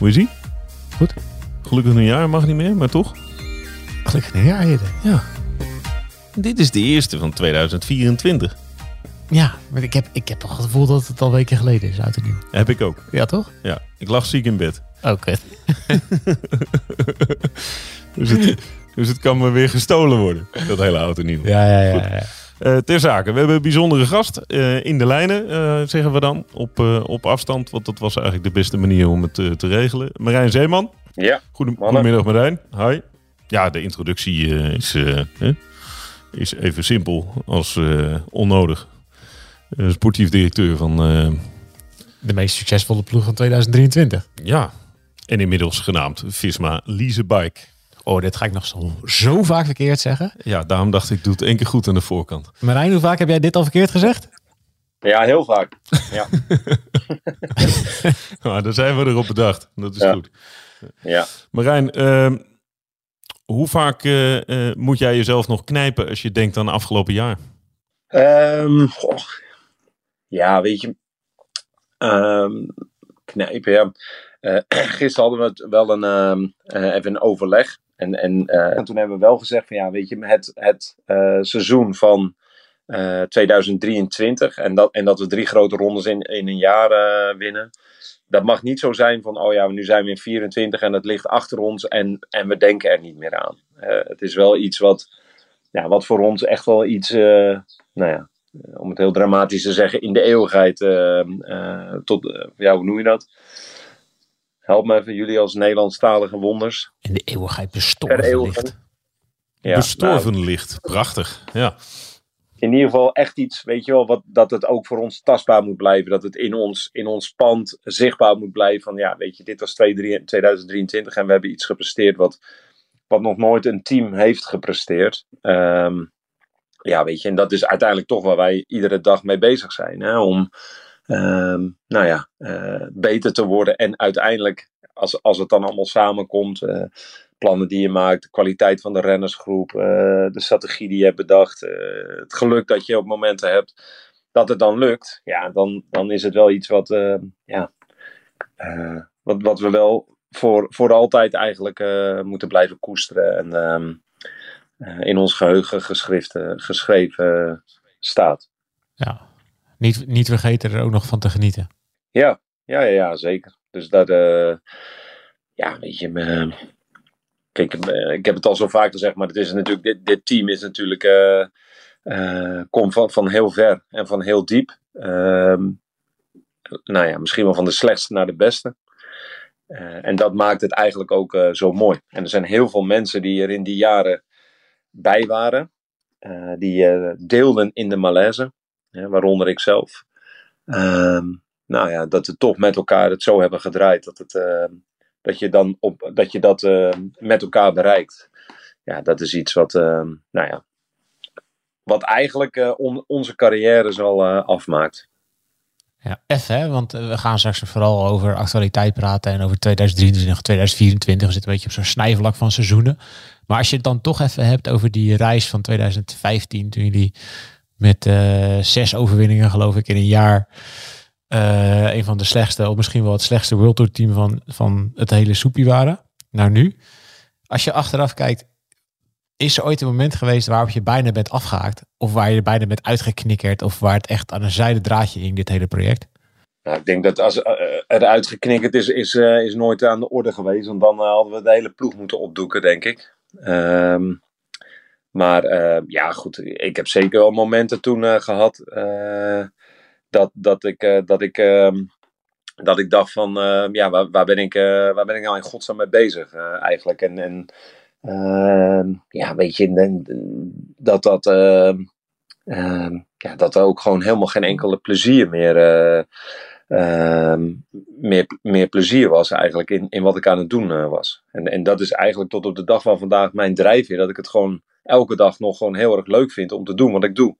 Hoe is ie? Goed. Gelukkig nieuwjaar mag niet meer, maar toch? Gelukkig nieuwjaar, Hidde. Ja. Dit is de eerste van 2024. Ja, maar ik heb, ik heb toch het gevoel dat het al weken geleden is, uit en nieuw. Heb ik ook. Ja, toch? Ja. Ik lag ziek in bed. Oké. Dus het, dus het kan me weer gestolen worden, dat hele auto nieuw. Ja, ja, ja. ja. Eh, ter zake, we hebben een bijzondere gast eh, in de lijnen, eh, zeggen we dan, op, eh, op afstand. Want dat was eigenlijk de beste manier om het te regelen. Marijn Zeeman. Ja, Goedem- Mannen. Goedemiddag Marijn. Hi. Ja, de introductie is, eh, is even simpel als eh, onnodig. Eh, sportief directeur van, eh, De meest succesvolle ploeg van 2023. ja, en inmiddels genaamd Visma Lease Bike. Oh, dit ga ik nog zo, zo vaak verkeerd zeggen. Ja, daarom dacht ik, doe het één keer goed aan de voorkant. Marijn, hoe vaak heb jij dit al verkeerd gezegd? ja heel vaak. Ja, Maar daar zijn we erop bedacht. Dat is Ja. goed. ja. Marijn, ehm, hoe vaak eh, eh, moet jij jezelf nog knijpen als je denkt aan het afgelopen jaar? Ehm, goh. ja weet je. ehm knijpen, ja. Eh, gisteren hadden we het wel een, even een overleg. En, eh, en toen hebben we wel gezegd van ja, weet je, het, het eh, seizoen van eh, 2023 en dat, en dat we drie grote rondes in, in een jaar eh, winnen. Dat mag niet zo zijn van, oh ja, nu zijn we in 24 en het ligt achter ons en, en we denken er niet meer aan. Eh, het is wel iets wat, ja, wat voor ons echt wel iets, eh, nou ja, om het heel dramatisch te zeggen, in de eeuwigheid eh, eh, tot, eh, ja, hoe noem je dat? Help me even, jullie als Nederlandstalige wonders. In de eeuwigheid bestorven ligt. Ja, Bestorven nou, licht. Prachtig. Ja. in ieder geval echt iets, weet je wel, wat, dat het ook voor ons tastbaar moet blijven. Dat het in ons, in ons pand zichtbaar moet blijven. Van ja, weet je, dit was 2023 en we hebben iets gepresteerd wat, wat nog nooit een team heeft gepresteerd. Ehm, ja, weet je, en dat is uiteindelijk toch waar wij iedere dag mee bezig zijn. Hè? Om, ehm, nou ja, eh, beter te worden en uiteindelijk, als, als het dan allemaal samenkomt, eh, plannen die je maakt, de kwaliteit van de rennersgroep, eh, de strategie die je hebt bedacht, het geluk dat je op momenten hebt, dat het dan lukt, ja, dan, dan is het wel iets wat, ja, wat, wat we wel voor, voor altijd eigenlijk moeten blijven koesteren en ehm, eh, in ons geheugen geschreven staat. Ja. Niet, niet vergeten er ook nog van te genieten. Ja, ja, ja, ja zeker. Dus dat, eh, ja, weet je, kijk, ik heb het al zo vaak gezegd, maar het is natuurlijk, dit, dit team is natuurlijk, eh, komt van, van heel ver en van heel diep. Ehm, nou ja, misschien wel van de slechtste naar de beste. En dat maakt het eigenlijk ook zo mooi. En er zijn heel veel mensen die er in die jaren bij waren, die deelden in de malaise, waaronder ik zelf. Ehm, nou ja, dat we toch met elkaar het zo hebben gedraaid dat, het, eh, dat je, dan op, dat, je dat eh, met elkaar bereikt. Ja, dat is iets wat, nou ja, wat eigenlijk eh, on- onze carrière al eh, afmaakt. Ja, even hè, want eh, we gaan straks vooral over actualiteit praten en over 2023, 2024. We zitten een beetje op zo'n snijvlak van seizoenen. Maar als je het dan toch even hebt over die reis van 2015, toen jullie met eh, zes overwinningen geloof ik in een jaar eh, een van de slechtste, of misschien wel het slechtste World Tour team van, van het hele soepie waren, naar nu. Als je achteraf kijkt, is er ooit een moment geweest waarop je bijna bent afgehaakt? Of waar je bijna bent uitgeknikkerd? Of waar het echt aan een zijde draadje hing, dit hele project? Nou, ik denk dat als eh, er uitgeknikkerd is, is, is nooit aan de orde geweest. Want dan hadden we de hele ploeg moeten opdoeken, denk ik. Ehm, maar eh, ja, goed. Ik heb zeker wel momenten toen eh, gehad. eh, dat, dat, ik, eh, dat, ik, ehm, dat ik dacht van, eh, ja, waar, waar, ben ik, waar ben ik nou in godsnaam mee bezig eigenlijk? En, en ehm, ja, weet je, dat dat... ehm, ehm, ja, dat er ook gewoon helemaal geen enkele plezier meer ehm, meer, meer plezier was eigenlijk in, in wat ik aan het doen was. En, en dat is eigenlijk tot op de dag van vandaag mijn drijfveer. Dat ik het gewoon elke dag nog gewoon heel erg leuk vind om te doen wat ik doe.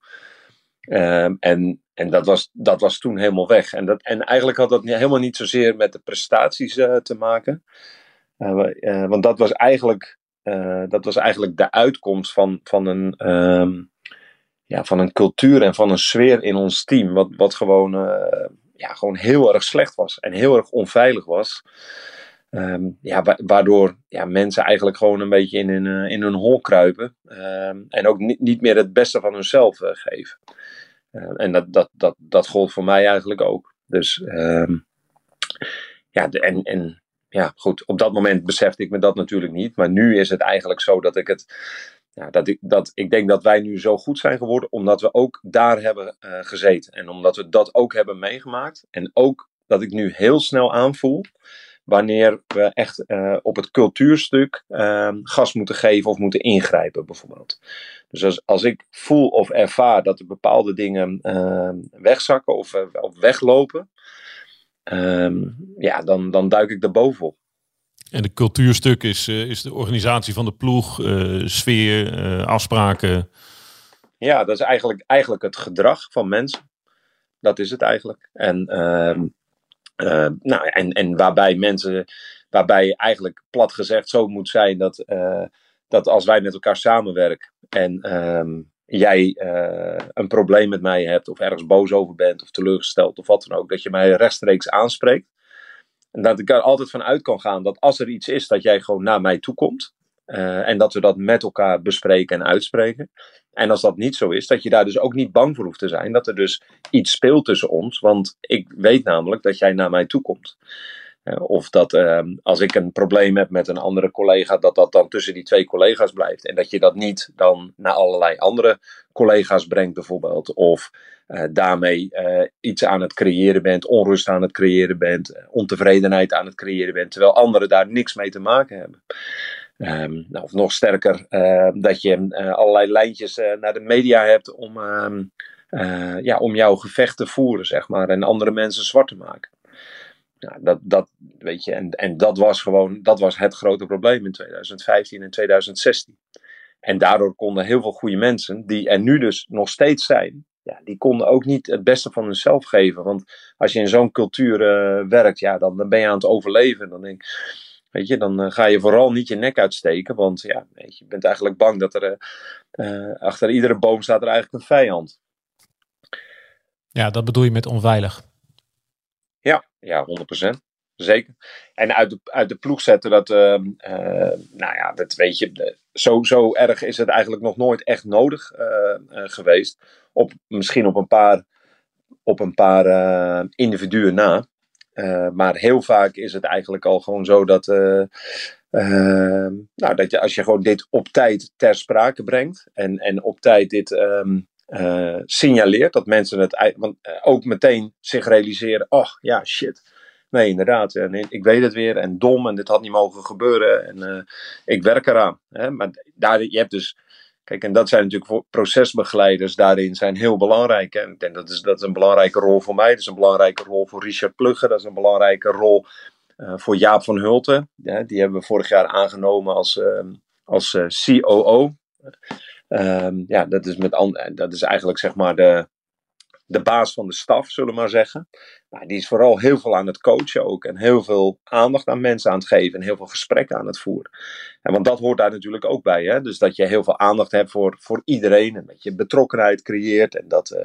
Ehm, en en dat, was, dat was toen helemaal weg. En, dat, en eigenlijk had dat helemaal niet zozeer met de prestaties uh, te maken. Uh, want dat was eigenlijk, dat was eigenlijk de uitkomst van, van een um, ja, van een cultuur en van een sfeer in ons team. Wat, wat gewoon, ja, gewoon heel erg slecht was en heel erg onveilig was. Um, ja, wa waardoor ja, mensen eigenlijk gewoon een beetje in hun, uh, in hun hol kruipen. Um, en ook niet, meer het beste van hunzelf uh, geven. en dat, dat, dat, dat gold voor mij eigenlijk ook. Dus ja, en, en ja, goed, op dat moment besefte ik me dat natuurlijk niet. Maar nu is het eigenlijk zo dat ik het ja, dat, ik, dat, ik denk dat wij nu zo goed zijn geworden omdat we ook daar hebben uh, gezeten. En omdat we dat ook hebben meegemaakt. En ook dat ik nu heel snel aanvoel wanneer we echt uh, op het cultuurstuk uh, gas moeten geven of moeten ingrijpen, bijvoorbeeld. Dus als, als ik voel of ervaar dat er bepaalde dingen uh, wegzakken of, of weglopen, ehm, ja, dan, dan duik ik er bovenop. En de cultuurstuk is, uh, is de organisatie van de ploeg, sfeer, afspraken. Ja, dat is eigenlijk, eigenlijk het gedrag van mensen. Dat is het eigenlijk. En, ehm, nou, en, en waarbij mensen, waarbij eigenlijk plat gezegd zo moet zijn dat, dat als wij met elkaar samenwerken en um, jij een probleem met mij hebt of ergens boos over bent of teleurgesteld of wat dan ook, dat je mij rechtstreeks aanspreekt. En dat ik er altijd van uit kan gaan dat als er iets is, dat jij gewoon naar mij toe komt. Uh, en dat we dat met elkaar bespreken en uitspreken. En als dat niet zo is, dat je daar dus ook niet bang voor hoeft te zijn. Dat er dus iets speelt tussen ons. Want ik weet namelijk dat jij naar mij toe komt. Uh, of dat uh, als ik een probleem heb met een andere collega, dat dat dan tussen die twee collega's blijft. En dat je dat niet dan naar allerlei andere collega's brengt, bijvoorbeeld. Of uh, daarmee iets aan het creëren bent, onrust aan het creëren bent, ontevredenheid aan het creëren bent, terwijl anderen daar niks mee te maken hebben. Um, nou, of nog sterker, dat je allerlei lijntjes naar de media hebt om, um, ja, om jouw gevecht te voeren, zeg maar, en andere mensen zwart te maken. Ja, dat, dat, weet je, en, en dat was gewoon, dat was het grote probleem in 2015 en 2016. En daardoor konden heel veel goede mensen, die er nu dus nog steeds zijn, ja, die konden ook niet het beste van hunzelf geven. Want als je in zo'n cultuur werkt, ja, dan, dan, ben je aan het overleven. Dan denk weet je, dan uh, ga je vooral niet je nek uitsteken. Want ja, weet je, je bent eigenlijk bang dat er uh, achter iedere boom staat er eigenlijk een vijand. Ja, dat bedoel je met onveilig. Ja, ja, 100%. Zeker. En uit de, uit de ploeg zetten, dat, uh, nou ja, dat weet je, zo, zo erg is het eigenlijk nog nooit echt nodig geweest. Op, misschien op een paar, op een paar individuen na. Maar heel vaak is het eigenlijk al gewoon zo dat, nou, dat je als je gewoon dit op tijd ter sprake brengt en, en op tijd dit um, signaleert, dat mensen het want, ook meteen zich realiseren, oh ja, shit Nee, inderdaad. En ik weet het weer. En dom. En dit had niet mogen gebeuren. En ik werk eraan. Hè? Maar daar, je hebt dus. Kijk, en dat zijn natuurlijk procesbegeleiders daarin zijn heel belangrijk. En ik denk dat is, dat is een belangrijke rol voor mij. Dat is een belangrijke rol voor Richard Plugge. Dat is een belangrijke rol uh, voor Jaap van Hulten. Die hebben we vorig jaar aangenomen als, uh, als COO. Ehm, ja, dat is, met, dat is eigenlijk zeg maar de, de baas van de staf, zullen we maar zeggen. Maar die is vooral heel veel aan het coachen ook. En heel veel aandacht aan mensen aan het geven. En heel veel gesprekken aan het voeren. En want dat hoort daar natuurlijk ook bij. Hè? Dus dat je heel veel aandacht hebt voor, voor iedereen. En dat je betrokkenheid creëert. En dat uh,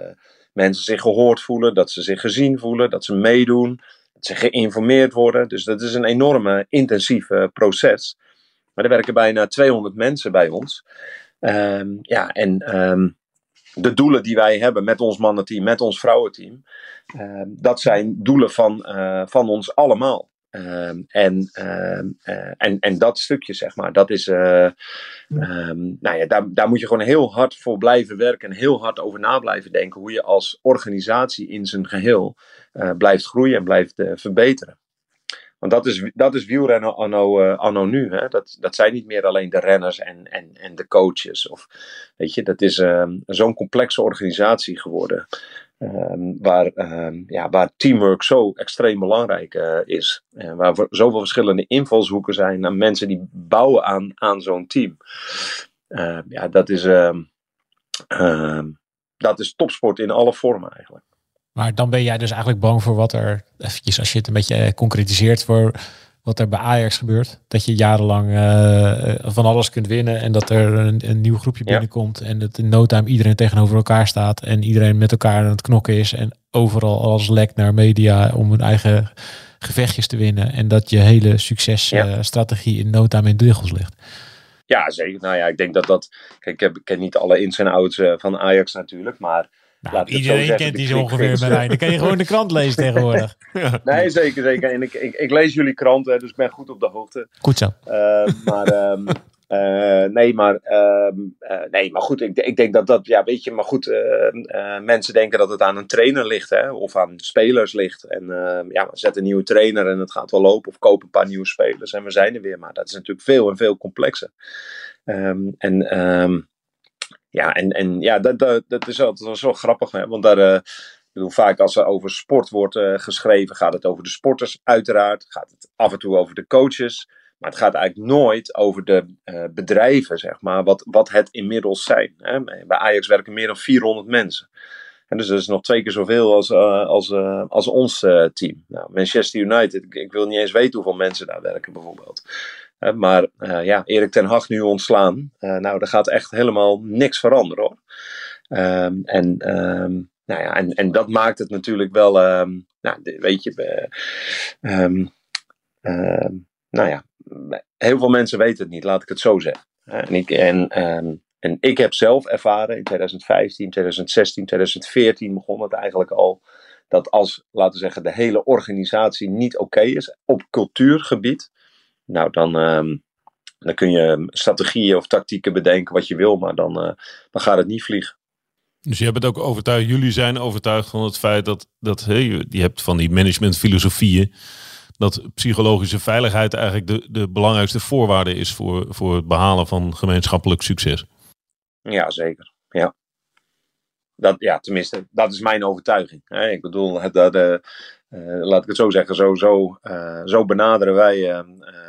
mensen zich gehoord voelen. Dat ze zich gezien voelen. Dat ze meedoen. Dat ze geïnformeerd worden. Dus dat is een enorme intensief uh, proces. Maar er werken bijna 200 mensen bij ons. Um, ja, en... Um, de doelen die wij hebben met ons mannenteam, met ons vrouwenteam, uh, dat zijn doelen van, uh, van ons allemaal. Uh, en, en, en dat stukje, zeg maar, dat is. nou ja, daar, daar moet je gewoon heel hard voor blijven werken en heel hard over na blijven denken. Hoe je als organisatie in zijn geheel blijft groeien en blijft verbeteren. Want dat is, dat is wielrennen anno, uh, anno nu. Hè? Dat, dat zijn niet meer alleen de renners en, en, en de coaches. Of, weet je, dat is uh, zo'n complexe organisatie geworden. Ehm, waar, ehm, ja, waar teamwork zo extreem belangrijk uh, is. En waar zoveel verschillende invalshoeken zijn naar mensen die bouwen aan, aan zo'n team. Ja, dat is, dat is topsport in alle vormen eigenlijk. Maar dan ben jij dus eigenlijk bang voor wat er, eventjes als je het een beetje eh, concretiseert, voor wat er bij Ajax gebeurt. Dat je jarenlang uh, van alles kunt winnen en dat er een, een nieuw groepje binnenkomt en dat in no time iedereen tegenover elkaar staat en iedereen met elkaar aan het knokken is en overal alles lekt naar media om hun eigen gevechtjes te winnen en dat je hele successtrategie in no time in duggels ligt. Ja, zeker. Nou ja, ik denk dat dat. Kijk, ik, heb, ik ken niet alle ins en outs van Ajax natuurlijk. Maar nou, iedereen kent die zo ongeveer bij Dan kan je gewoon de krant lezen tegenwoordig. Nee, zeker, zeker. En ik, ik, ik lees jullie kranten, dus ik ben goed op de hoogte. Goed zo. Uh, maar, um, uh, nee, maar, um, uh, nee, maar goed, ik, ik denk dat dat, ja, weet je, maar goed, mensen denken dat het aan een trainer ligt, hè, of aan spelers ligt. En ja, zet een nieuwe trainer en het gaat wel lopen, of koop een paar nieuwe spelers en we zijn er weer. Maar dat is natuurlijk veel en veel complexer. Um, en ja, en, en ja, dat, dat, dat is altijd zo grappig. Hè? Want daar, uh, ik bedoel, vaak als er over sport wordt uh, geschreven, gaat het over de sporters, uiteraard. Gaat het af en toe over de coaches. Maar het gaat eigenlijk nooit over de uh, bedrijven, zeg maar, wat, wat het inmiddels zijn. Hè? Bij Ajax werken meer dan 400 mensen. En dus dat is nog twee keer zoveel als, als, als ons team. Nou, Manchester United, ik, wil niet eens weten hoeveel mensen daar werken bijvoorbeeld maar uh, ja, Erik ten Hag nu ontslaan. Uh, nou, er gaat echt helemaal niks veranderen hoor. Um, en, um, nou ja, en, en dat maakt het natuurlijk wel, um, nou, weet je, nou ja, heel veel mensen weten het niet, laat ik het zo zeggen. En ik, en, en ik heb zelf ervaren in 2015, 2016, 2014 begon het eigenlijk al dat als, laten we zeggen, de hele organisatie niet oké is op cultuurgebied, nou, dan, um, dan kun je strategieën of tactieken bedenken wat je wil, maar dan, uh, dan gaat het niet vliegen. Dus je hebt het ook overtuigd, jullie zijn overtuigd van het feit dat, dat hey, je hebt van die managementfilosofieën, dat psychologische veiligheid eigenlijk de, de belangrijkste voorwaarde is voor, voor het behalen van gemeenschappelijk succes. Ja, zeker. Ja. Dat, ja, tenminste, dat is mijn overtuiging. Ik bedoel, het, dat, uh, laat ik het zo zeggen, zo, zo, uh, zo benaderen wij uh,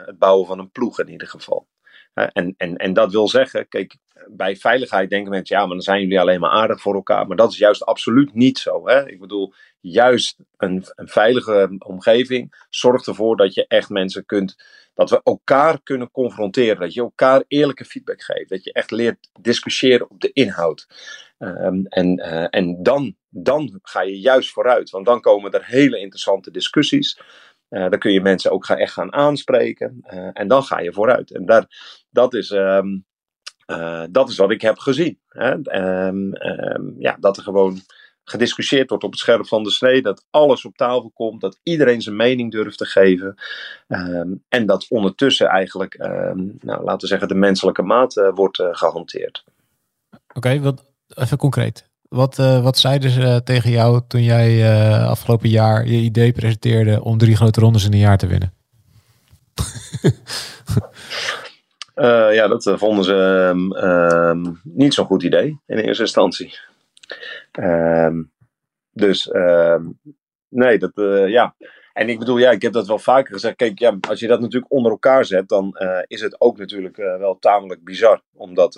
het bouwen van een ploeg in ieder geval. en, en, en dat wil zeggen, kijk, bij veiligheid denken mensen, ja, maar dan zijn jullie alleen maar aardig voor elkaar. Maar dat is juist absoluut niet zo. Hè? Ik bedoel, juist een, een veilige omgeving zorgt ervoor dat je echt mensen kunt, dat we elkaar kunnen confronteren. Dat je elkaar eerlijke feedback geeft. Dat je echt leert discussiëren op de inhoud. Um, en en dan, dan ga je juist vooruit, want dan komen er hele interessante discussies. Uh, dan kun je mensen ook gaan, echt gaan aanspreken. Uh, en dan ga je vooruit. En daar, dat, is, um, dat is wat ik heb gezien. Hè? Um, ja, dat er gewoon gediscussieerd wordt op het scherp van de snee. Dat alles op tafel komt. Dat iedereen zijn mening durft te geven. en dat ondertussen eigenlijk, nou, laten we zeggen, de menselijke maat wordt gehanteerd. Oké, wat even concreet. Wat, uh, wat zeiden ze tegen jou toen jij uh, afgelopen jaar je idee presenteerde om drie grote rondes in een jaar te winnen? ja, dat vonden ze um, um, niet zo'n goed idee in eerste instantie. Um, dus nee, dat ja. En ik bedoel, ja, ik heb dat wel vaker gezegd. Kijk, ja, als je dat natuurlijk onder elkaar zet, dan is het ook natuurlijk wel tamelijk bizar. Omdat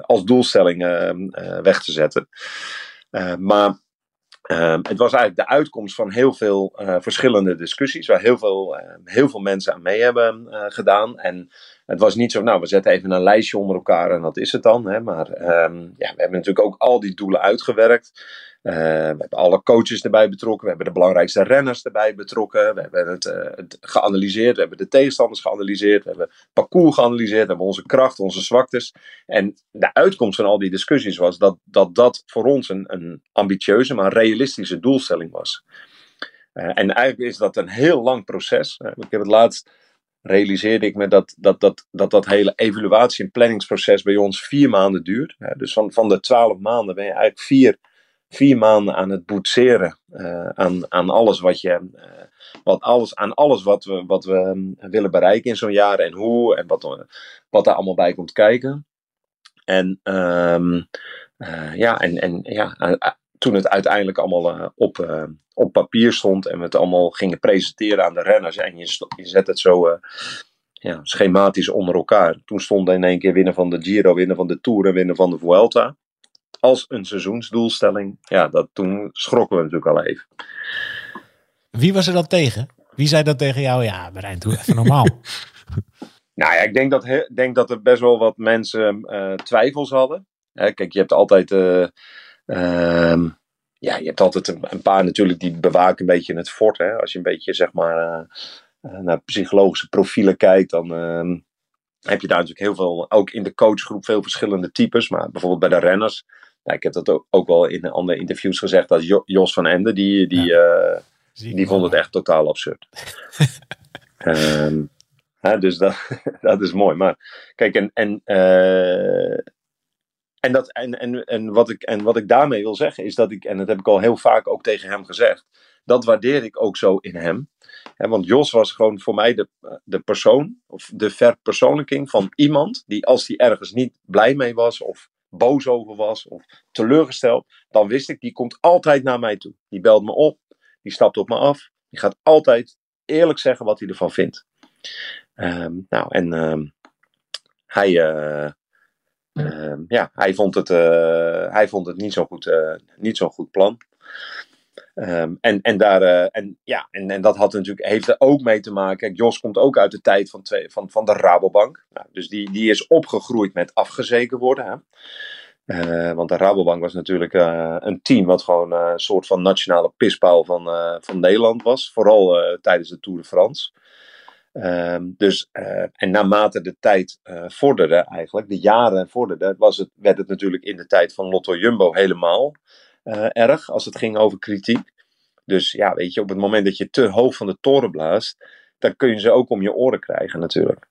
als doelstelling uh, weg te zetten. maar het was eigenlijk de uitkomst van heel veel verschillende discussies, waar heel veel, heel veel mensen aan mee hebben gedaan. En het was niet zo, nou, we zetten even een lijstje onder elkaar en dat is het dan. Hè? Maar ehm, ja, we hebben natuurlijk ook al die doelen uitgewerkt. Uh, we hebben alle coaches erbij betrokken. We hebben de belangrijkste renners erbij betrokken. We hebben het, uh, het, geanalyseerd. We hebben de tegenstanders geanalyseerd. We hebben parcours geanalyseerd. We hebben onze krachten, onze zwaktes. En de uitkomst van al die discussies was dat dat, dat voor ons een, een ambitieuze, maar realistische doelstelling was. Uh, en eigenlijk is dat een heel lang proces. ik heb het laatst realiseerde ik me dat dat, dat, dat, dat hele evaluatie- en planningsproces bij ons vier maanden duurt. dus van, van de twaalf maanden ben je eigenlijk vier vier maanden aan het boetseren. Uh, aan, aan alles wat je. Uh, wat alles, aan alles wat we, wat we um, willen bereiken in zo'n jaar en hoe en wat, wat daar allemaal bij komt kijken. En, uh, ja, en, en ja, toen het uiteindelijk allemaal op, op papier stond en we het allemaal gingen presenteren aan de renners en je, je zet het zo ja, schematisch onder elkaar. Toen stonden in één keer winnen van de Giro, winnen van de Tour en winnen van de Vuelta. Als een seizoensdoelstelling. Ja, dat, toen schrokken we natuurlijk al even. Wie was er dan tegen? Wie zei dat tegen jou? Ja, Marijn, doe even normaal. nou ja, ik denk dat, denk dat er best wel wat mensen uh, twijfels hadden. kijk, je hebt altijd... Uh, ja, je hebt altijd een, een, paar natuurlijk die bewaken een beetje het fort. Hè? Als je een beetje, zeg maar... Uh, naar psychologische profielen kijkt, dan ehm, heb je daar natuurlijk heel veel, ook in de coachgroep, veel verschillende types. Maar bijvoorbeeld bij de renners, nou, ik heb dat ook, ook wel in andere interviews gezegd, dat Jos van Ende, die, die, ja die vond het echt totaal absurd. um, hè, dus dat, dat is mooi. Maar kijk, en, en, uh, en, dat, en, en, en, wat ik, en wat ik daarmee wil zeggen is dat ik, en dat heb ik al heel vaak ook tegen hem gezegd, dat waardeer ik ook zo in hem. Want Jos was gewoon voor mij de, de persoon, of de verpersoonlijking van iemand die als die ergens niet blij mee was, of boos over was, of teleurgesteld, dan wist ik, die komt altijd naar mij toe. Die belt me op, die stapt op me af. Die gaat altijd eerlijk zeggen wat hij ervan vindt. Ehm, nou, en ehm, hij, uh, ja, hij, vond het, uh, hij vond het niet zo'n goed, uh, niet zo goed plan. En, en, daar, en, ja, en, en dat had natuurlijk, heeft er ook mee te maken. Jos komt ook uit de tijd van, twee, van, van de Rabobank. Nou, dus die, die is opgegroeid met afgezeken worden. Hè. Uh, want de Rabobank was natuurlijk uh, een team wat gewoon uh, een soort van nationale pispaal van, van Nederland was. Vooral tijdens de Tour de France. Ehm, dus, en naarmate de tijd vorderde eigenlijk, de jaren vorderden, was het, werd het natuurlijk in de tijd van Lotto Jumbo helemaal erg als het ging over kritiek. Dus ja, weet je, op het moment dat je te hoog van de toren blaast, dan kun je ze ook om je oren krijgen natuurlijk.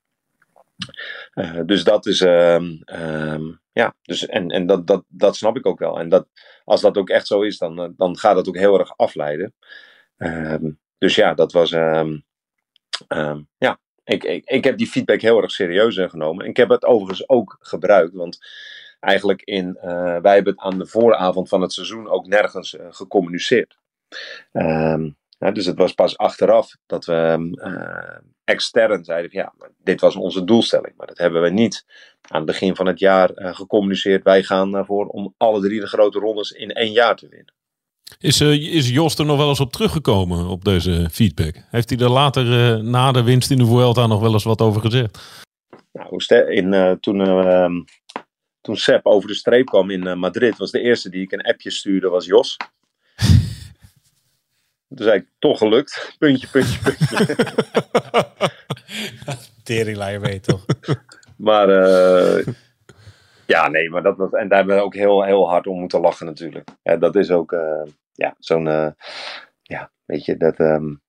dus dat is, um, um, ja, dus en, en dat, dat, dat snap ik ook wel. En dat, als dat ook echt zo is, dan, eh, dan gaat dat ook heel erg afleiden. Um, dus ja, dat was. Ja, ik, ik, ik heb die feedback heel erg serieus genomen. En ik heb het overigens ook gebruikt. Want eigenlijk in. Uh, wij hebben het aan de vooravond van het seizoen ook nergens uh, gecommuniceerd. Ja, dus het was pas achteraf dat we uh, extern zeiden: van, ja, dit was onze doelstelling. Maar dat hebben we niet aan het begin van het jaar uh, gecommuniceerd. Wij gaan ervoor om alle drie de grote rondes in één jaar te winnen. Is, uh, is Jos er nog wel eens op teruggekomen op deze feedback? Heeft hij er later na de winst in de Vuelta nog wel eens wat over gezegd? Nou, in, toen, ehm, toen Sepp over de streep kwam in Madrid, was de eerste die ik een appje stuurde, was Jos. Toen zei ik, toch gelukt. Puntje, puntje, puntje. Teringleier weet toch? maar uh, ja, nee, maar dat was... En daar hebben we ook heel, heel hard om moeten lachen natuurlijk. Ja, dat is ook, uh, ja, zo'n... Uh, ja, weet je, dat... Um,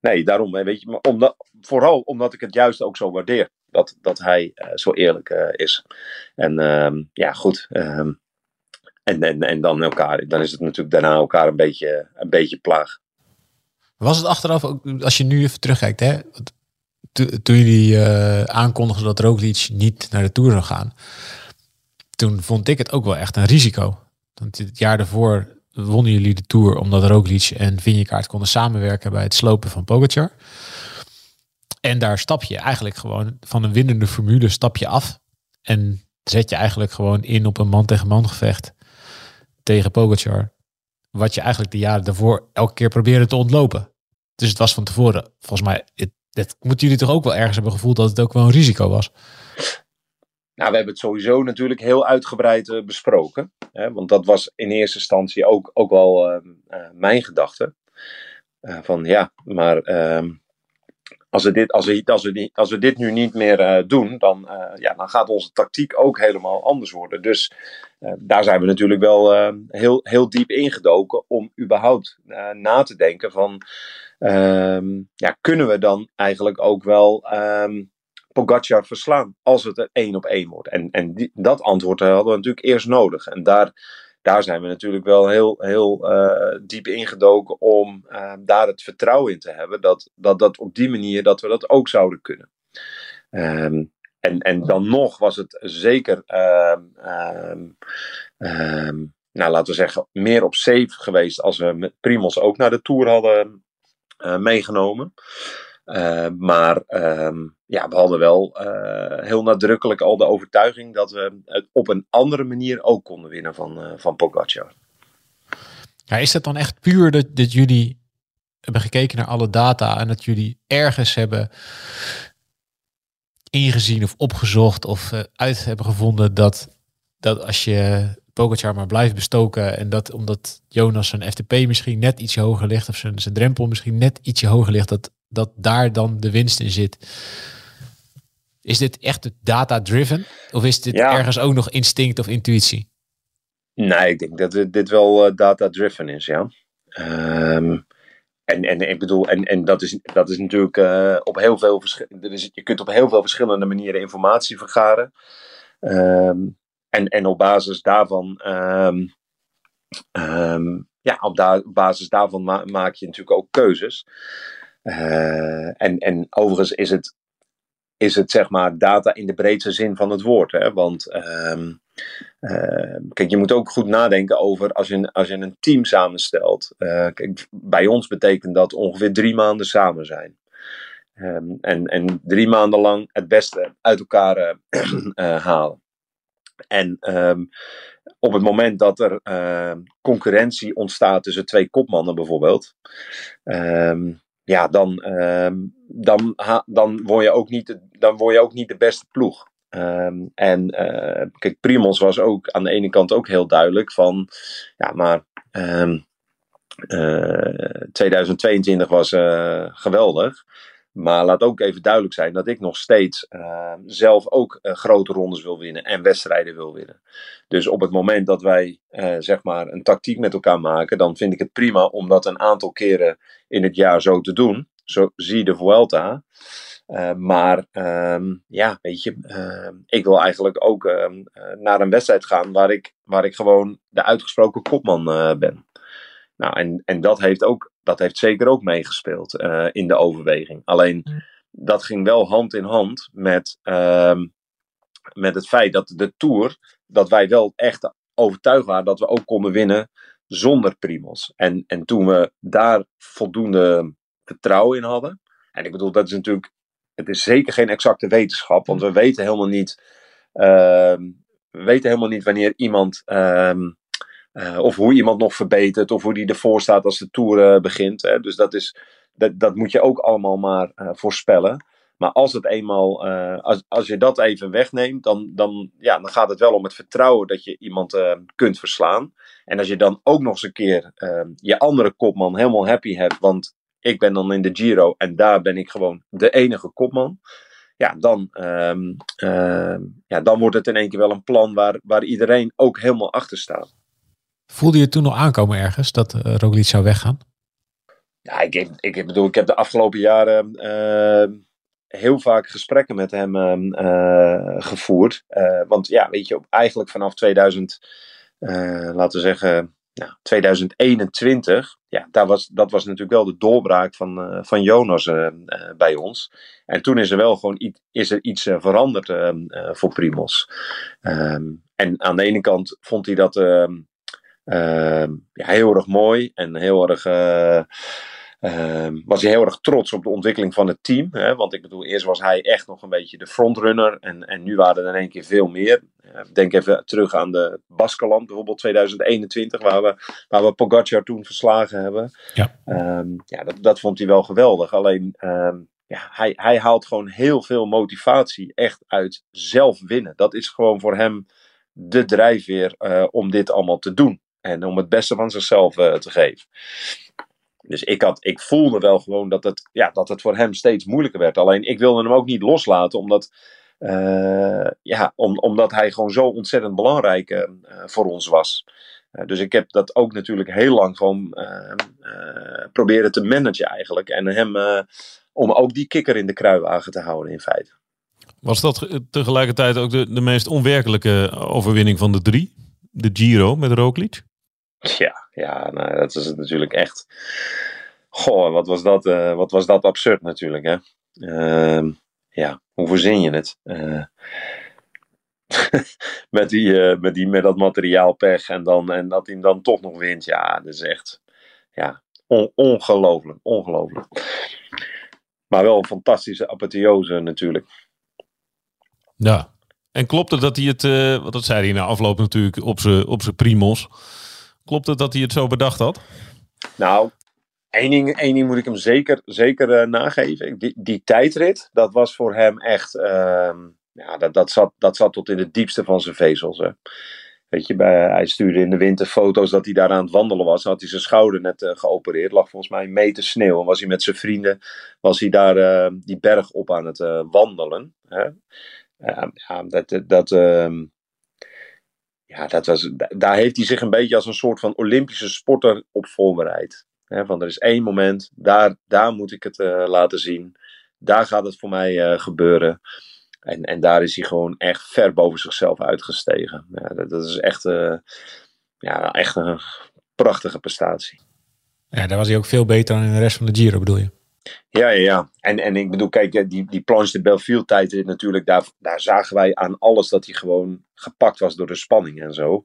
nee, daarom, weet je, maar omdat, vooral omdat ik het juist ook zo waardeer. Dat, dat hij zo eerlijk is. En um, ja, goed... Um, en, en, en dan elkaar, dan is het natuurlijk daarna elkaar een beetje, een beetje plaag. Was het achteraf ook, als je nu even terugkijkt, hè, toen jullie uh, aankondigden dat Roglic niet naar de Tour zou gaan, toen vond ik het ook wel echt een risico. Want het jaar daarvoor wonnen jullie de Tour omdat Roglic en Vinjekaart konden samenwerken bij het slopen van Pogacar. En daar stap je eigenlijk gewoon van een winnende formule stap je af. En zet je eigenlijk gewoon in op een man tegen man gevecht tegen Pogacar wat je eigenlijk de jaren daarvoor elke keer probeerde te ontlopen. Dus het was van tevoren, volgens mij, dat moeten jullie toch ook wel ergens hebben gevoeld dat het ook wel een risico was? Nou, we hebben het sowieso natuurlijk heel uitgebreid uh, besproken. Hè, want dat was in eerste instantie ook, ook wel uh, uh, mijn gedachte. van ja, maar ehm, als we, dit, als, we, als, we, als we dit nu niet meer uh, doen, dan, uh, ja, dan gaat onze tactiek ook helemaal anders worden. Dus uh, daar zijn we natuurlijk wel heel, heel diep ingedoken om überhaupt na te denken van, um, ja, kunnen we dan eigenlijk ook wel um, Pogacar verslaan als het er één op één wordt? En, en dat antwoord hadden we natuurlijk eerst nodig. En daar daar zijn we natuurlijk wel heel, heel uh, diep ingedoken om uh, daar het vertrouwen in te hebben dat, dat dat op die manier dat we dat ook zouden kunnen. Um, en, en dan nog was het zeker um, nou, laten we zeggen, meer op safe geweest als we met Primos ook naar de Tour hadden uh, meegenomen. Uh, maar ehm, ja, we hadden wel uh, heel nadrukkelijk al de overtuiging dat we het op een andere manier ook konden winnen van, van Pogacar. Ja, is dat dan echt puur dat, dat jullie hebben gekeken naar alle data en dat jullie ergens hebben ingezien of opgezocht of uit hebben gevonden dat, dat als je Pogacar maar blijft bestoken. En dat omdat Jonas zijn FTP misschien net ietsje hoger ligt. Of zijn, zijn drempel misschien net ietsje hoger ligt. Dat, dat daar dan de winst in zit. Is dit echt data-driven? Of is dit ergens ook nog instinct of intuïtie? Nee, ik denk dat dit wel uh, data-driven is, ja. Um, en, en ik bedoel, en, en dat, is, dat is natuurlijk uh, op heel veel verschillende. Je kunt op heel veel verschillende manieren informatie vergaren. Um, en, en op basis daarvan, um, um, ja, op, da basis daarvan ma maak je natuurlijk ook keuzes. Uh, en, en overigens is het, is het zeg maar data in de breedste zin van het woord. Hè? Want um, uh, kijk, je moet ook goed nadenken over als je, als je een team samenstelt. Uh, kijk, bij ons betekent dat ongeveer drie maanden samen zijn. Um, en, en drie maanden lang het beste uit elkaar uh, halen. En op het moment dat er concurrentie ontstaat tussen twee kopmannen bijvoorbeeld, ja, dan, um, dan, dan, word je ook niet dan word je ook niet de beste ploeg. Um, en uh, kijk, Primos was ook aan de ene kant ook heel duidelijk van, ja, maar um, uh, 2022 was uh, geweldig. Maar laat ook even duidelijk zijn dat ik nog steeds uh, zelf ook uh, grote rondes wil winnen en wedstrijden wil winnen. Dus op het moment dat wij uh, zeg maar een tactiek met elkaar maken, dan vind ik het prima om dat een aantal keren in het jaar zo te doen. Zo zie de Vuelta. maar um, ja, weet je, ik wil eigenlijk ook ehm, naar een wedstrijd gaan waar ik, waar ik gewoon de uitgesproken kopman ben. Nou, en, en dat heeft ook dat heeft zeker ook meegespeeld uh, in de overweging. Alleen dat ging wel hand in hand met, uh, met het feit dat de Tour, dat wij wel echt overtuigd waren dat we ook konden winnen zonder Primos. En, en toen we daar voldoende vertrouwen in hadden. En ik bedoel, dat is natuurlijk, het is zeker geen exacte wetenschap, want we weten helemaal niet, uh, we weten helemaal niet wanneer iemand ehm, uh, of hoe iemand nog verbetert, of hoe die ervoor staat als de tour uh, begint. Hè. Dus dat, is, dat, dat moet je ook allemaal maar uh, voorspellen. Maar als, het eenmaal, als, als je dat even wegneemt, dan, dan, ja, dan gaat het wel om het vertrouwen dat je iemand kunt verslaan. En als je dan ook nog eens een keer je andere kopman helemaal happy hebt, want ik ben dan in de Giro en daar ben ik gewoon de enige kopman ja, dan, um, uh, ja, dan wordt het in één keer wel een plan waar, waar iedereen ook helemaal achter staat. Voelde je toen nog aankomen ergens dat uh, zou weggaan? Ja, ik, ik, ik bedoel, ik heb de afgelopen jaren uh, heel vaak gesprekken met hem uh, gevoerd. want ja, weet je, eigenlijk vanaf 2000, laten we zeggen, nou, 2021, ja, daar was, dat was natuurlijk wel de doorbraak van, van Jonas bij ons. En toen is er wel gewoon iets, is er iets veranderd voor Primos. En aan de ene kant vond hij dat ja, heel erg mooi en heel erg. Uh, uh, was hij heel erg trots op de ontwikkeling van het team. Hè? Want ik bedoel, eerst was hij echt nog een beetje de frontrunner. En, en nu waren er in één keer veel meer. denk even terug aan de Baskeland, bijvoorbeeld 2021, waar we, waar we Pogacar toen verslagen hebben. Ja, um, ja dat, dat vond hij wel geweldig. Alleen, um, ja, hij, hij haalt gewoon heel veel motivatie echt uit zelf winnen. Dat is gewoon voor hem de drijfveer uh, om dit allemaal te doen. En om het beste van zichzelf uh, te geven. Dus ik, had, ik voelde wel gewoon dat het, ja, dat het voor hem steeds moeilijker werd. Alleen ik wilde hem ook niet loslaten, omdat, uh, ja, om, omdat hij gewoon zo ontzettend belangrijk uh, voor ons was. dus ik heb dat ook natuurlijk heel lang gewoon proberen te managen eigenlijk. En hem, om ook die kikker in de kruiwagen te houden in feite. Was dat tegelijkertijd ook de, de meest onwerkelijke overwinning van de drie? De Giro met Roglic? Ja, ja nou, dat is natuurlijk echt. Goh, wat was dat, uh, wat was dat absurd natuurlijk, hè? Uh, ja, hoe verzin je het? Uh, met, die, eh, met, die, met dat materiaalpech en, dan, en dat hij dan toch nog wint. Ja, dat is echt ja, on, ongelooflijk. Ongelooflijk. Maar wel een fantastische apotheose natuurlijk. Ja. En klopt het dat hij het, wat dat zei hij na afloop natuurlijk op zijn op zijn primos. Klopt het dat hij het zo bedacht had? Nou, één ding, één moet ik hem zeker, zeker uh, nageven. Die, die tijdrit, dat was voor hem echt, uh, ja, dat, dat, zat, dat zat tot in het diepste van zijn vezels. Hè. Weet je, bij, hij stuurde in de winter foto's dat hij daar aan het wandelen was. Dan had hij zijn schouder net uh, geopereerd. Lag volgens mij een meter sneeuw. En was hij met zijn vrienden, was hij daar uh, die berg op aan het uh, wandelen. Hè? ja, dat, dat, ehm, ja, dat was, daar heeft hij zich een beetje als een soort van Olympische sporter op voorbereid. Van er is één moment, daar, daar moet ik het laten zien. Daar gaat het voor mij gebeuren. En, en daar is hij gewoon echt ver boven zichzelf uitgestegen. Ja, dat, is echt, uh, ja, echt een prachtige prestatie. Ja, daar was hij ook veel beter dan in de rest van de Giro, bedoel je? Ja, ja, ja. En, en ik bedoel, kijk, die, die Planche de Belleville tijdrit natuurlijk, daar, daar zagen wij aan alles dat hij gewoon gepakt was door de spanning en zo.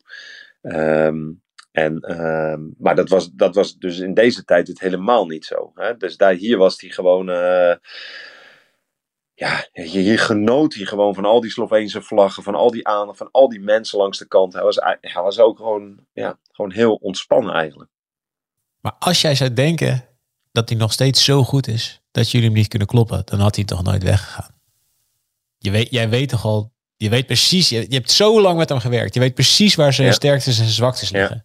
Um, en, um, maar dat was, dat was dus in deze tijd het helemaal niet zo. Hè? Dus daar, hier was hij gewoon... Uh, ja, je genoot hij gewoon van al die Sloveense vlaggen, van al die aandacht, van al die mensen langs de kant. Hij was, hij was ook gewoon, ja, gewoon heel ontspannen eigenlijk. Maar als jij zou denken dat hij nog steeds zo goed is dat jullie hem niet kunnen kloppen, dan had hij toch nooit weggegaan. Je weet, jij weet toch al, je weet precies, je, je hebt zo lang met hem gewerkt. Je weet precies waar zijn ja. sterktes en zijn zwaktes liggen.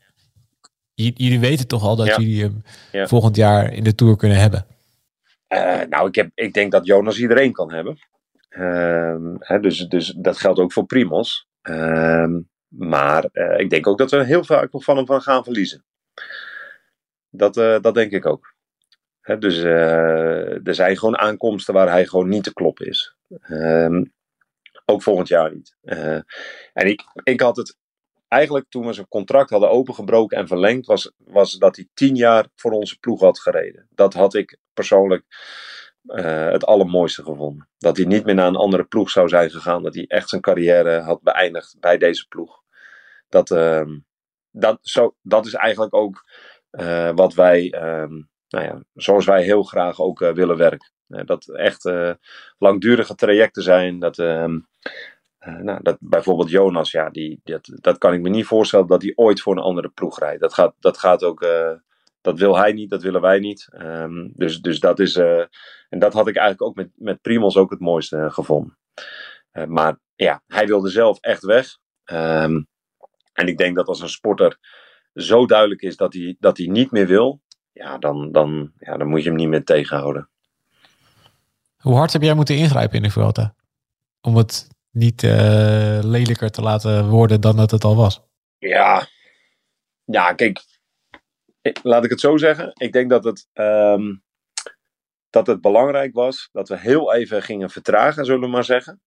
Ja. Jullie weten toch al dat ja. jullie hem volgend jaar in de Tour kunnen hebben. Uh, nou, ik, heb, ik denk dat Jonas iedereen kan hebben. Uh, hè, dus, dus dat geldt ook voor Primos. Uh, maar uh, ik denk ook dat we heel vaak nog van hem gaan verliezen. Dat, uh, dat denk ik ook. Dus er zijn gewoon aankomsten waar hij gewoon niet te kloppen is. Ehm, ook volgend jaar niet. en ik, ik had het eigenlijk toen we zijn contract hadden opengebroken en verlengd, was, was dat hij tien jaar voor onze ploeg had gereden. Dat had ik persoonlijk uh, het allermooiste gevonden. Dat hij niet meer naar een andere ploeg zou zijn gegaan. Dat hij echt zijn carrière had beëindigd bij deze ploeg. Dat, uh, dat, zo, dat is eigenlijk ook wat wij, nou ja, zoals wij heel graag ook willen werken. dat echt langdurige trajecten zijn. Dat ehm, nou, dat, bijvoorbeeld Jonas, ja, die, dat, dat kan ik me niet voorstellen dat hij ooit voor een andere ploeg rijdt. Dat gaat, dat gaat ook, dat wil hij niet, dat willen wij niet. Um, dus, dus dat is, en dat had ik eigenlijk ook met, met Primos ook het mooiste gevonden. maar ja, hij wilde zelf echt weg. Um, en ik denk dat als een sporter zo duidelijk is dat hij, dat hij niet meer wil, ja dan, dan, ja, dan moet je hem niet meer tegenhouden. Hoe hard heb jij moeten ingrijpen in de Vuelta? Om het niet uh, lelijker te laten worden dan dat het al was. Ja, ja kijk, laat ik het zo zeggen. Ik denk dat het, um, dat het belangrijk was dat we heel even gingen vertragen, zullen we maar zeggen.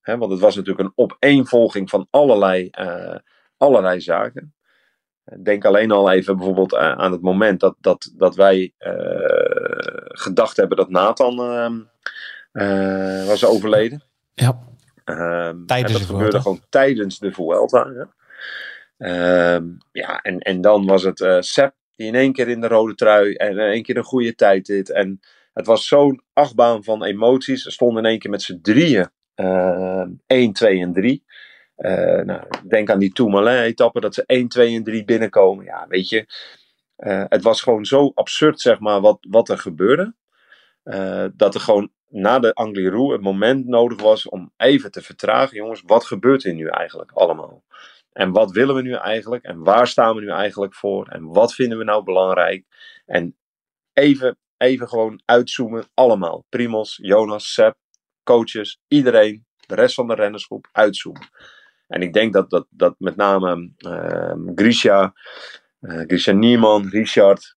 He, want het was natuurlijk een opeenvolging van allerlei, uh, allerlei zaken. Denk alleen al even bijvoorbeeld aan het moment dat, dat, dat wij uh, gedacht hebben dat Nathan uh, was overleden. Ja. Um, tijdens dat gebeurde gewoon tijdens de Vuelta. Ja, um, ja en, en dan was het uh, Sepp die in één keer in de rode trui en in één keer een goede tijd deed. En het was zo'n achtbaan van emoties. Ze stonden in één keer met z'n drieën. Uh, 1, 2 en 3. Uh, nou, denk aan die Tourmalet-etappe, dat ze 1, 2 en 3 binnenkomen. Ja, weet je. Uh, het was gewoon zo absurd, zeg maar, wat, wat er gebeurde. Uh, dat er gewoon na de Angliru het moment nodig was om even te vertragen. Jongens, wat gebeurt hier nu eigenlijk allemaal? En wat willen we nu eigenlijk? En waar staan we nu eigenlijk voor? En wat vinden we nou belangrijk? En even, even gewoon uitzoomen, allemaal. Primos, Jonas, Sepp, coaches, iedereen, de rest van de rennersgroep, uitzoomen. En ik denk dat, dat, dat met name uh, Grisha, uh, Grisha Niemann, Richard,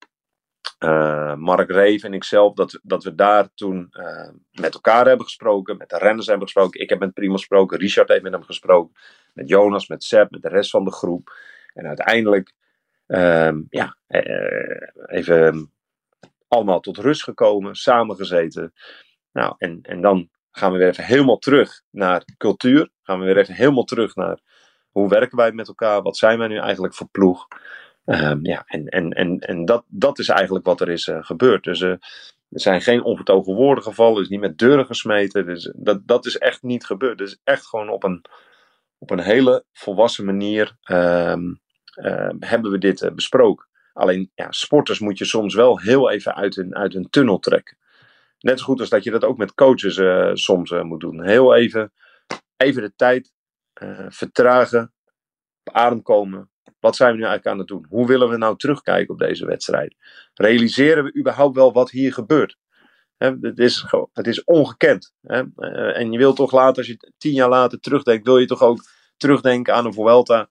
uh, Mark Reef en ikzelf, dat, dat we daar toen uh, met elkaar hebben gesproken, met de renners hebben gesproken. Ik heb met Primo gesproken, Richard heeft met hem gesproken, met Jonas, met Seb, met de rest van de groep. En uiteindelijk, uh, ja, even allemaal tot rust gekomen, samengezeten. Nou, en, en dan gaan we weer even helemaal terug naar cultuur. Gaan we weer even helemaal terug naar hoe werken wij met elkaar? Wat zijn wij nu eigenlijk voor ploeg? Ehm, ja, en en, en, en dat, dat is eigenlijk wat er is uh, gebeurd. Dus uh, er zijn geen onvertogen woorden gevallen, is niet met deuren gesmeten. Dus dat, dat is echt niet gebeurd. Is echt gewoon op een, op een hele volwassen manier um, uh, hebben we dit besproken. Alleen ja, sporters moet je soms wel heel even uit hun, uit hun tunnel trekken. Net zo goed als dat je dat ook met coaches soms moet doen. Heel even, even de tijd vertragen, op adem komen, wat zijn we nu eigenlijk aan het doen? Hoe willen we nou terugkijken op deze wedstrijd? Realiseren we überhaupt wel wat hier gebeurt? het, is, het is ongekend. Eh, en je wilt toch later, als je tien jaar later terugdenkt, wil je toch ook terugdenken aan een Vuelta.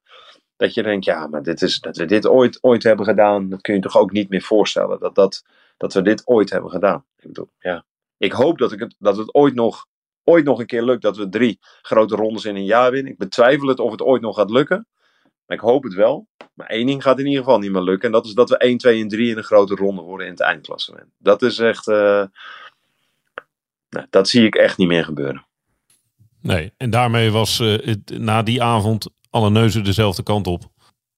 Dat je denkt, ja, maar dit is, dat we dit ooit, ooit hebben gedaan, dat kun je toch ook niet meer voorstellen. Dat, dat, dat we dit ooit hebben gedaan. Ik bedoel, ja. Ik hoop dat, ik dat het ooit nog, ooit nog een keer lukt dat we drie grote rondes in een jaar winnen. Ik betwijfel het of het ooit nog gaat lukken. Maar ik hoop het wel. Maar één ding gaat in ieder geval niet meer lukken. En dat is dat we 1, 2 en 3 in een grote ronde worden in het eindklassement. Dat is echt. Uh, nou, dat zie ik echt niet meer gebeuren. Nee, en daarmee was uh, het, na die avond alle neuzen dezelfde kant op.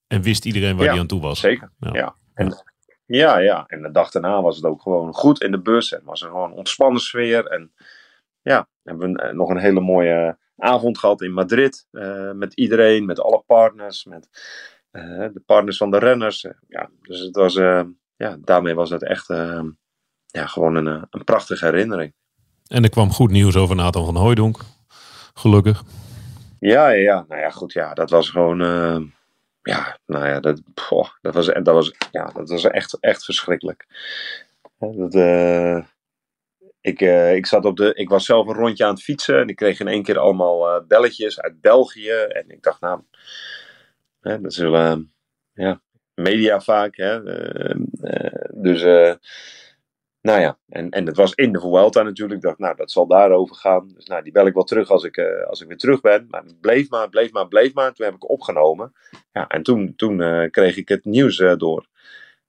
En wist iedereen waar ja, hij aan toe was. Zeker. Ja. ja. En, ja, ja. En de dag daarna was het ook gewoon goed in de bus. En was er gewoon een ontspannen sfeer. En ja, hebben we nog een hele mooie avond gehad in Madrid. Uh, met iedereen, met alle partners, met uh, de partners van de renners. ja, dus het was, uh, ja, daarmee was het echt ja, gewoon een, een prachtige herinnering. En er kwam goed nieuws over Nathan van Hooijdonk. Gelukkig. Ja, ja, ja. Nou ja, goed. Ja, dat was gewoon. ja, nou ja, dat, poh, dat, was, dat, was, ja, dat was echt, echt verschrikkelijk. Dat, ik, uh, ik, zat op de, ik was zelf een rondje aan het fietsen en ik kreeg in één keer allemaal uh, belletjes uit België. En ik dacht, nou, hè, dat zullen uh, ja, media vaak. Hè, dus, nou ja, en, en het was in de Vuelta natuurlijk. Ik dacht, nou, dat zal daarover gaan. Dus nou, die bel ik wel terug als ik, als ik weer terug ben. Maar het bleef maar, bleef maar, bleef maar. Toen heb ik opgenomen. Ja, en toen, toen kreeg ik het nieuws door.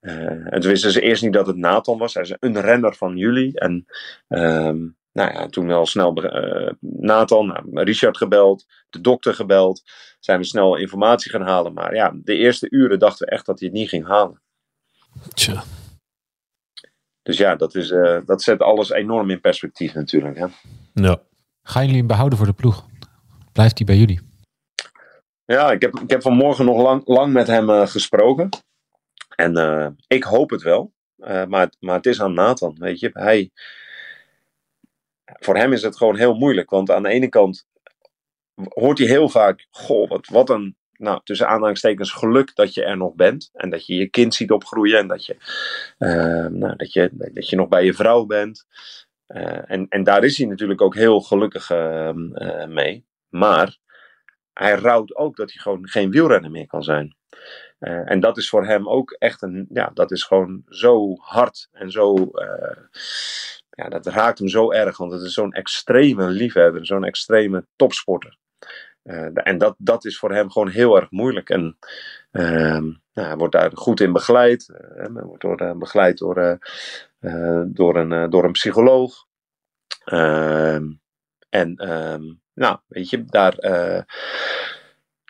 Uh, en toen wisten ze eerst niet dat het Nathan was. Hij is een renner van jullie. En um, nou ja, toen wel snel uh, Nathan, nou, Richard gebeld, de dokter gebeld. Zijn we snel informatie gaan halen. Maar ja, de eerste uren dachten we echt dat hij het niet ging halen. Tja. Dus ja, dat, is, uh, dat zet alles enorm in perspectief natuurlijk. Hè? Ja. Gaan jullie hem behouden voor de ploeg? Blijft hij bij jullie? Ja, ik heb, ik heb vanmorgen nog lang, lang met hem uh, gesproken. En uh, ik hoop het wel. Uh, maar, maar het is aan Nathan, weet je. Hij, voor hem is het gewoon heel moeilijk. Want aan de ene kant hoort hij heel vaak... Goh, wat, wat een, nou, tussen aanhalingstekens geluk dat je er nog bent. En dat je je kind ziet opgroeien. En dat je, uh, nou, dat je, dat je nog bij je vrouw bent. en, en daar is hij natuurlijk ook heel gelukkig mee. Maar hij rouwt ook dat hij gewoon geen wielrenner meer kan zijn. Uh, en dat is voor hem ook echt een, ja, dat is gewoon zo hard en zo, uh, ja, dat raakt hem zo erg, want het is zo'n extreme liefhebber, zo'n extreme topsporter. Uh, en dat, dat is voor hem gewoon heel erg moeilijk. En nou, hij wordt daar goed in begeleid. hij wordt door, begeleid door, door, een, door een psycholoog. Ehm, en ehm, nou, weet je, daar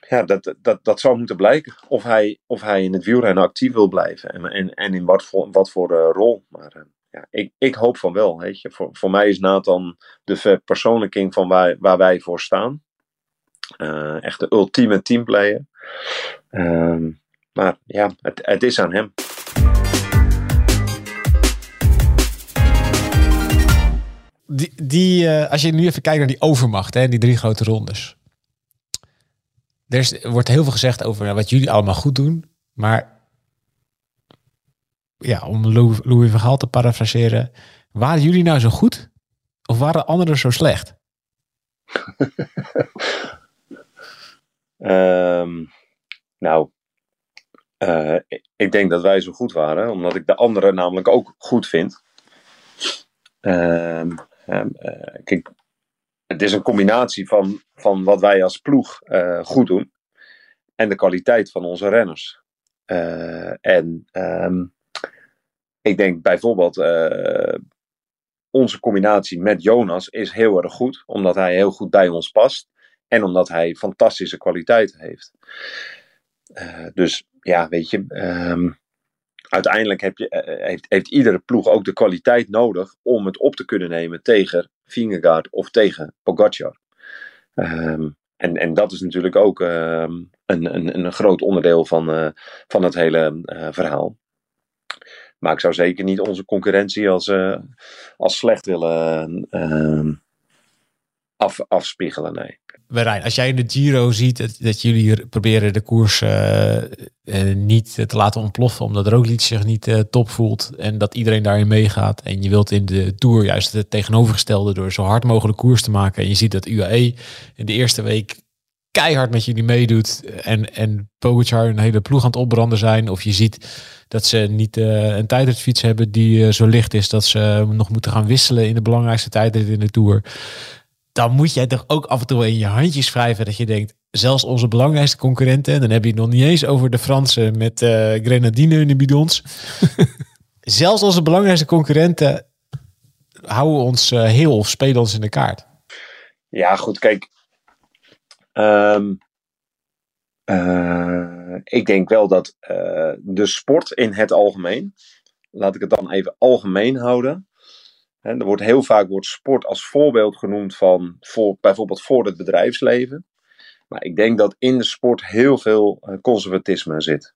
ja, dat, dat, dat zou moeten blijken. Of hij, of hij in het wielrennen actief wil blijven. En, en, en in wat voor, wat voor uh, rol. Maar uh, ja, ik, ik hoop van wel. Weet je. Voor, voor mij is Nathan de verpersoonlijking van waar, waar wij voor staan. Uh, echt de ultieme teamplayer. Ehm, maar ja, het, het is aan hem. Die, die, als je nu even kijkt naar die overmacht, hè, die drie grote rondes. Er, wordt heel veel gezegd over wat jullie allemaal goed doen. Maar ja, om Louis, Louis van Gaal te parafraseren. Waren jullie nou zo goed? Of waren anderen zo slecht? um, nou, uh, ik denk dat wij zo goed waren. Omdat ik de anderen namelijk ook goed vind. Um, het is een combinatie van, van wat wij als ploeg uh, goed doen en de kwaliteit van onze renners. Uh, en um, ik denk bijvoorbeeld uh, onze combinatie met Jonas is heel erg goed, omdat hij heel goed bij ons past. En omdat hij fantastische kwaliteiten heeft. dus ja, weet je, ehm, uiteindelijk heb je, heeft, heeft iedere ploeg ook de kwaliteit nodig om het op te kunnen nemen tegen Vingegaard of tegen Pogacar. Um, en, en dat is natuurlijk ook ehm, een, een, een groot onderdeel van, uh, van het hele verhaal. Maar ik zou zeker niet onze concurrentie als, als slecht willen ehm, af, afspiegelen. Nee. Marijn, als jij in de Giro ziet dat, dat jullie proberen de koers uh, uh, niet te laten ontploffen, omdat Roglic zich niet uh, top voelt en dat iedereen daarin meegaat. En je wilt in de Tour juist het tegenovergestelde door zo hard mogelijk koers te maken. En je ziet dat UAE in de eerste week keihard met jullie meedoet en, en Pogacar een hele ploeg aan het opbranden zijn. Of je ziet dat ze niet een tijdritfiets hebben die zo licht is dat ze nog moeten gaan wisselen in de belangrijkste tijdrit in de Tour dan moet jij toch ook af en toe in je handjes wrijven dat je denkt, zelfs onze belangrijkste concurrenten, en dan heb je het nog niet eens over de Fransen met uh, grenadine in de bidons. zelfs onze belangrijkste concurrenten houden ons uh, heel of spelen ons in de kaart. Ja, goed, kijk. Um, uh, ik denk wel dat de sport in het algemeen, laat ik het dan even algemeen houden, er wordt heel vaak wordt sport als voorbeeld genoemd van voor, bijvoorbeeld voor het bedrijfsleven. Maar ik denk dat in de sport heel veel eh, conservatisme zit.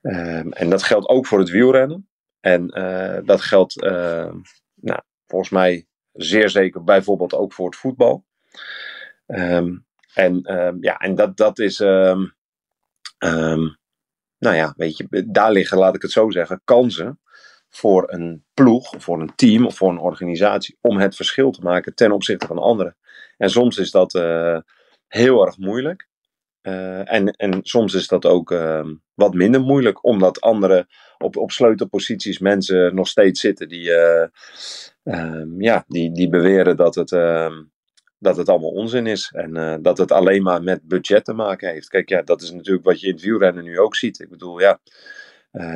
Um, en dat geldt ook voor het wielrennen. En uh, dat geldt uh, nou, volgens mij zeer zeker bijvoorbeeld ook voor het voetbal. Um, en ja, en dat, dat is. nou ja, weet je, daar liggen, laat ik het zo zeggen, kansen voor een ploeg, voor een team of voor een organisatie om het verschil te maken ten opzichte van anderen. En soms is dat uh, heel erg moeilijk. Uh, en, en soms is dat ook uh, wat minder moeilijk, omdat andere op, op sleutelposities mensen nog steeds zitten die, ja, die, die beweren dat het, ehm, dat het allemaal onzin is. En dat het alleen maar met budget te maken heeft. Kijk, ja, dat is natuurlijk wat je in het wielrennen nu ook ziet. Ik bedoel, ja,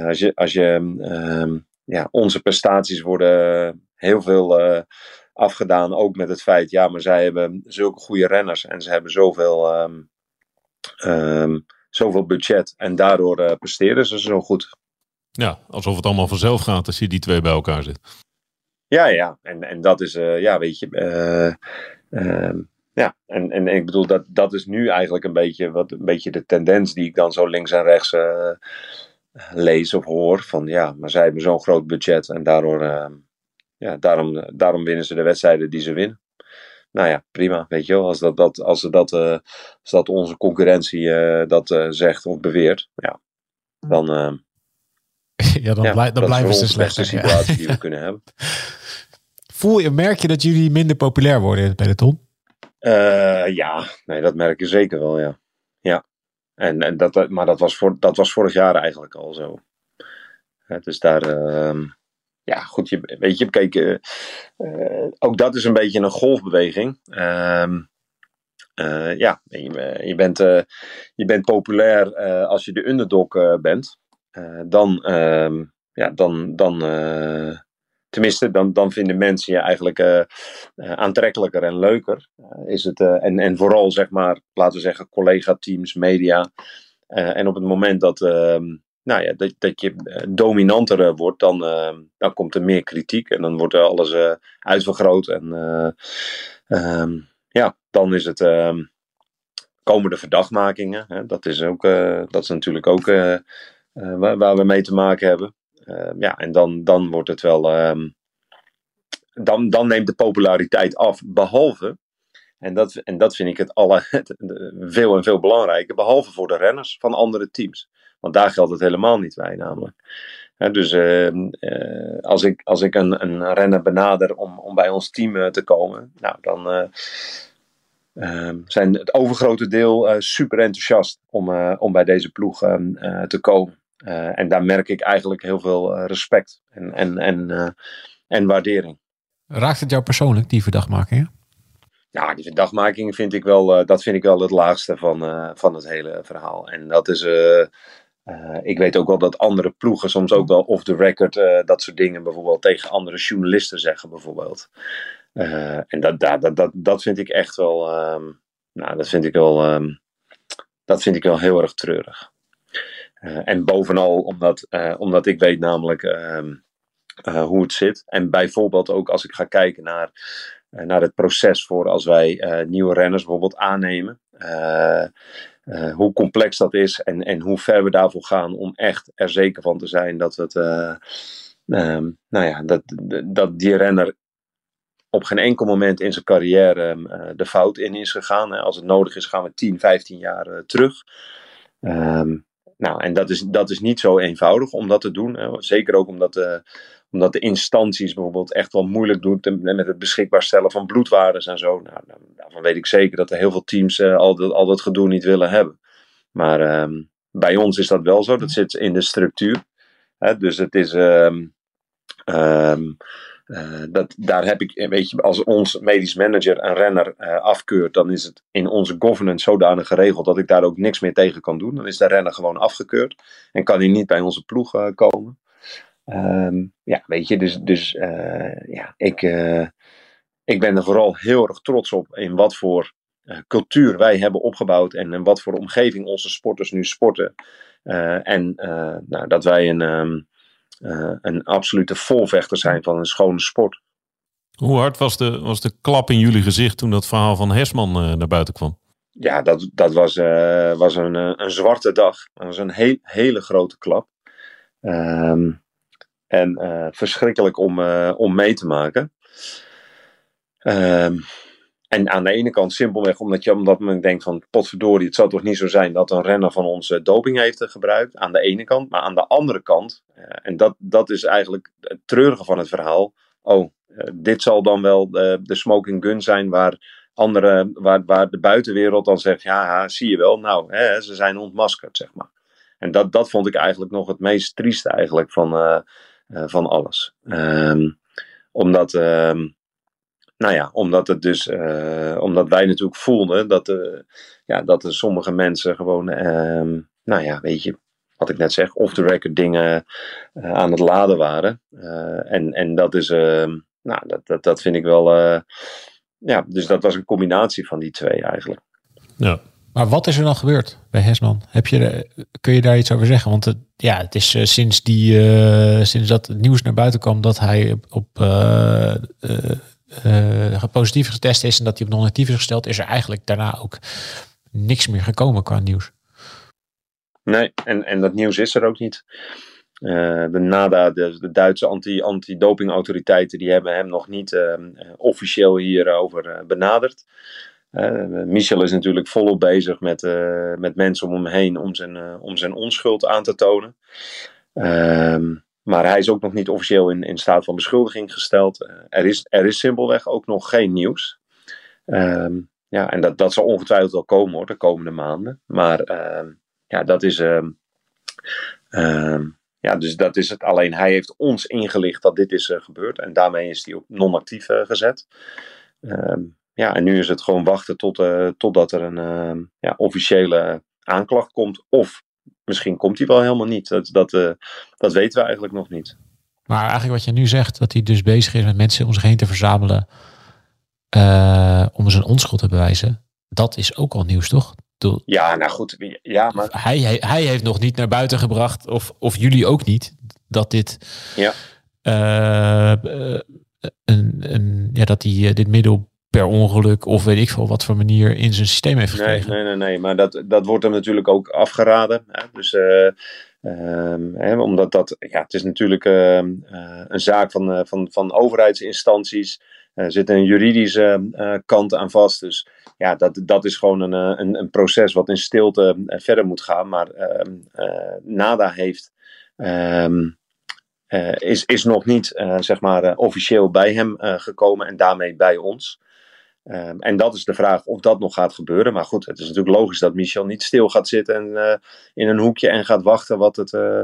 als je, als je ehm, ja, onze prestaties worden heel veel uh, afgedaan. Ook met het feit, ja, maar zij hebben zulke goede renners en ze hebben zoveel, um, um, zoveel budget. En daardoor uh, presteren ze zo goed. Ja, alsof het allemaal vanzelf gaat als je die twee bij elkaar zit. Ja, ja. En, en dat is, uh, ja, weet je. Um, ja, en, en ik bedoel, dat, dat is nu eigenlijk een beetje, wat, een beetje de tendens die ik dan zo links en rechts lees of hoor van ja, maar zij hebben zo'n groot budget en daardoor, uh, ja, daarom, daarom winnen ze de wedstrijden die ze winnen. Nou ja, prima, weet je wel. Als dat, dat, als dat, uh, als dat onze concurrentie uh, dat zegt of beweert, ja, dan, ja, dan, ja, blij, dan blijven ze slecht. Dat is de situatie ja. die we kunnen hebben. Voel je, merk je dat jullie minder populair worden in het peloton? ja, nee, dat merk je zeker wel. Ja, en, en dat, maar dat was, voor, dat was vorig jaar eigenlijk al zo. dus daar, uh, ja goed, je, weet je, kijk, uh, uh, ook dat is een beetje een golfbeweging. Uh, ja, je, je, bent, je bent populair als je de underdog bent. dan, ehm, ja, dan, dan tenminste, dan, dan vinden mensen je eigenlijk uh, aantrekkelijker en leuker. Uh, is het, en, en vooral, zeg maar, laten we zeggen, collega-teams, media. en op het moment dat, ehm, nou ja, dat, dat je dominanter wordt, dan, ehm, dan komt er meer kritiek. En dan wordt er alles uitvergroot. En um, ja, dan is het, komen de verdachtmakingen. Hè? Dat, is ook, dat is natuurlijk ook waar, waar we mee te maken hebben. Uh, ja, en dan, dan wordt het wel. Um, dan, dan neemt de populariteit af. Behalve, en dat, en dat vind ik het alle, veel en veel belangrijker, behalve voor de renners van andere teams. Want daar geldt het helemaal niet bij, namelijk. dus uh, uh, als ik, als ik een, een renner benader om, om bij ons team uh, te komen, nou, dan ehm, zijn het overgrote deel super enthousiast om, om bij deze ploeg ehm, te komen. Uh, en daar merk ik eigenlijk heel veel uh, respect en, en, en, uh, en waardering. Raakt het jou persoonlijk, die verdachtmakingen? Ja, die verdachtmakingen vind ik wel, dat vind ik wel het laagste van, van het hele verhaal. En dat is, ik weet ook wel dat andere ploegen soms ook wel off the record dat soort dingen bijvoorbeeld tegen andere journalisten zeggen bijvoorbeeld. en dat, dat, dat, dat vind ik echt wel, ehm, nou, dat vind ik wel, ehm, dat vind ik wel heel erg treurig. Eh, en bovenal omdat, uh, omdat ik weet namelijk ehm, uh, hoe het zit. En bijvoorbeeld ook als ik ga kijken naar, naar het proces voor als wij nieuwe renners bijvoorbeeld aannemen. hoe complex dat is en, en hoe ver we daarvoor gaan om echt er zeker van te zijn dat, het, um, nou ja, dat, dat die renner op geen enkel moment in zijn carrière de fout in is gegaan. Als het nodig is gaan we 10, 15 jaar terug. Um, nou, en dat is, dat is niet zo eenvoudig om dat te doen. Zeker ook omdat de, omdat de instanties bijvoorbeeld echt wel moeilijk doen met het beschikbaar stellen van bloedwaardes en zo. Nou, daarvan weet ik zeker dat er heel veel teams uh, al, dat, al dat gedoe niet willen hebben. Maar um, bij ons is dat wel zo. Dat zit in de structuur. Hè? Dus het is. Um, um, uh, dat, daar heb ik, weet je, als ons medisch manager een renner uh, afkeurt, dan is het in onze governance zodanig geregeld dat ik daar ook niks meer tegen kan doen. Dan is de renner gewoon afgekeurd en kan hij niet bij onze ploeg komen. Um, ja, weet je, dus, dus ja, ik, ik ben er vooral heel erg trots op in wat voor cultuur wij hebben opgebouwd en in wat voor omgeving onze sporters nu sporten. en nou, dat wij een. Uh, een absolute volvechter zijn van een schone sport. Hoe hard was de, was de klap in jullie gezicht toen dat verhaal van Hersman uh, naar buiten kwam? Ja, dat, dat was, uh, was een, een zwarte dag. Dat was een heel, hele grote klap. Um, en verschrikkelijk om, om mee te maken. Um, en aan de ene kant simpelweg omdat je omdat men denkt van potverdorie, het zal toch niet zo zijn dat een renner van ons uh, doping heeft gebruikt. Aan de ene kant. Maar aan de andere kant, uh, en dat, dat is eigenlijk het treurige van het verhaal. Oh, dit zal dan wel de, smoking gun zijn waar, andere, waar, waar de buitenwereld dan zegt, ja, zie je wel, nou, hè, ze zijn ontmaskerd, zeg maar. En dat, dat vond ik eigenlijk nog het meest trieste eigenlijk van, van alles. Um, omdat... Um, nou ja, omdat het dus, uh, omdat wij natuurlijk voelden dat, uh, ja, dat er sommige mensen gewoon, uh, nou ja, weet je, wat ik net zeg, off the record dingen uh, aan het laden waren. en, en dat is, ehm, nou, dat, dat, dat vind ik wel, ja, dus dat was een combinatie van die twee eigenlijk. Ja. Maar wat is er dan gebeurd bij Hesman? Heb je, kun je daar iets over zeggen? Want het, ja, het is uh, sinds, die, uh, sinds dat het nieuws naar buiten kwam dat hij op uh, uh, positief getest is en dat hij op non-actief is gesteld, is er eigenlijk daarna ook niks meer gekomen qua nieuws. Nee, en, en dat nieuws is er ook niet. Uh, de NADA, de, de Duitse anti, anti-dopingautoriteiten, die hebben hem nog niet uh, officieel hierover uh, benaderd. Michel is natuurlijk volop bezig met, met mensen om hem heen om zijn, om zijn onschuld aan te tonen. Ehm, maar hij is ook nog niet officieel in, in staat van beschuldiging gesteld. Uh, er, is, er is simpelweg ook nog geen nieuws. Um, ja, en dat, dat zal ongetwijfeld wel komen hoor, de komende maanden. Maar uh, ja, dat is. Uh, ja, dus dat is het. Alleen hij heeft ons ingelicht dat dit is uh, gebeurd. En daarmee is hij op non-actief uh, gezet. Ehm, ja, en nu is het gewoon wachten tot, uh, totdat er een ja, officiële aanklacht komt. Of misschien komt hij wel helemaal niet. Dat, dat, uh, dat weten we eigenlijk nog niet. Maar eigenlijk wat je nu zegt, dat hij dus bezig is met mensen om zich heen te verzamelen uh, om zijn onschuld te bewijzen, dat is ook al nieuws, toch? Ja, nou goed. Ja, maar... hij, hij, hij, heeft nog niet naar buiten gebracht, of, of jullie ook niet, dat dit. Ja. Uh, een, een, ja, dat hij dit middel per ongeluk of weet ik veel wat voor manier in zijn systeem heeft gekregen. Nee, nee, nee, nee. maar dat, dat wordt hem natuurlijk ook afgeraden. Hè? Dus, uh, um, hè, omdat dat, ja, het is natuurlijk uh, uh, een zaak van, van, van overheidsinstanties. Er zit een juridische kant aan vast. Dus ja, dat, dat is gewoon een, een, een proces wat in stilte verder moet gaan. Maar ehm, NADA heeft. Um, is, is nog niet zeg maar, officieel bij hem gekomen en daarmee bij ons. Um, en dat is de vraag of dat nog gaat gebeuren. Maar goed, het is natuurlijk logisch dat Michel niet stil gaat zitten en, uh, in een hoekje en gaat wachten wat, het, uh,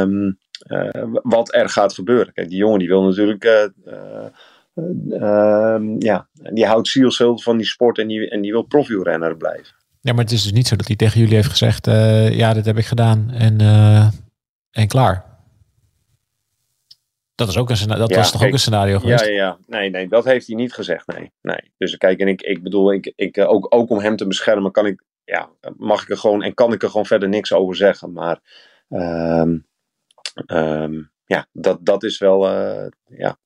um, uh, wat er gaat gebeuren. Kijk, die jongen die wil natuurlijk. Um, ja, die houdt zielsveel van die sport en die, en die wil profielrenner blijven. Ja, maar het is dus niet zo dat hij tegen jullie heeft gezegd: ja, dit heb ik gedaan en, en klaar. Dat, is ook een, dat Ja, was toch kijk, ook een scenario Ja, geweest? ja, ja. Nee, nee, dat heeft hij niet gezegd. Nee. nee. Dus kijk, en ik, ik bedoel, ik, ik, eh, ook, ook om hem te beschermen, kan ik, ja, mag ik er gewoon en kan ik er gewoon verder niks over zeggen. Maar ehm, ehm, ja, dat, dat is wel, eh, ja,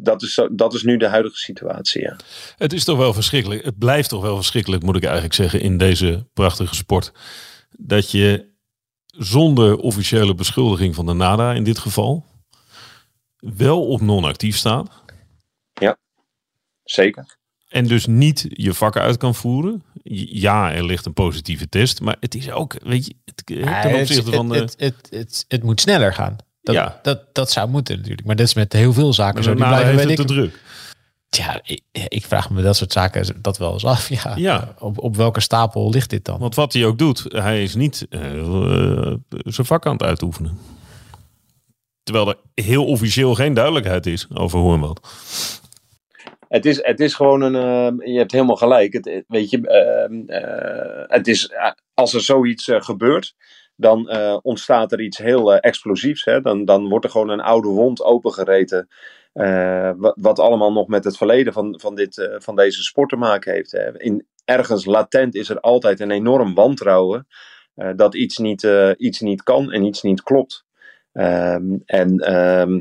dat is, zo- dat is nu de huidige situatie. Ja. Het is toch wel verschrikkelijk. Het blijft toch wel verschrikkelijk, moet ik eigenlijk zeggen, in deze prachtige sport. Dat je zonder officiële beschuldiging van de NADA in dit geval wel op non-actief staat. Zeker. En dus niet je vak uit kan voeren. Ja, er ligt een positieve test. Maar het is ook, weet je, het, Ja, ten opzichte het, van de... het, het, het, het moet sneller gaan. Dat, Ja. dat, dat zou moeten natuurlijk. Maar dat is met heel veel zaken Maar zo. Die blijven, heeft weet het ik, te druk. ja, ik, ik vraag me dat soort zaken dat wel eens af. Ja. Ja. Op, op welke stapel ligt dit dan? Want wat hij ook doet, hij is niet eh, eh, zijn vak aan het uitoefenen. Terwijl er heel officieel geen duidelijkheid is over hoe en wat. Het is, het is gewoon een. eh, je hebt helemaal gelijk. Het, het- weet je, ehm, eh, het is, eh, als er zoiets eh, gebeurt, dan eh, ontstaat er iets heel eh, explosiefs. Hè? Dan, dan wordt er gewoon een oude wond opengereten. eh, wat, wat allemaal nog met het verleden van, van, dit, eh, van deze sport te maken heeft. Hè? In, ergens latent is er altijd een enorm wantrouwen. eh, dat iets niet, eh, iets niet kan en iets niet klopt. Ehm, en. ehm,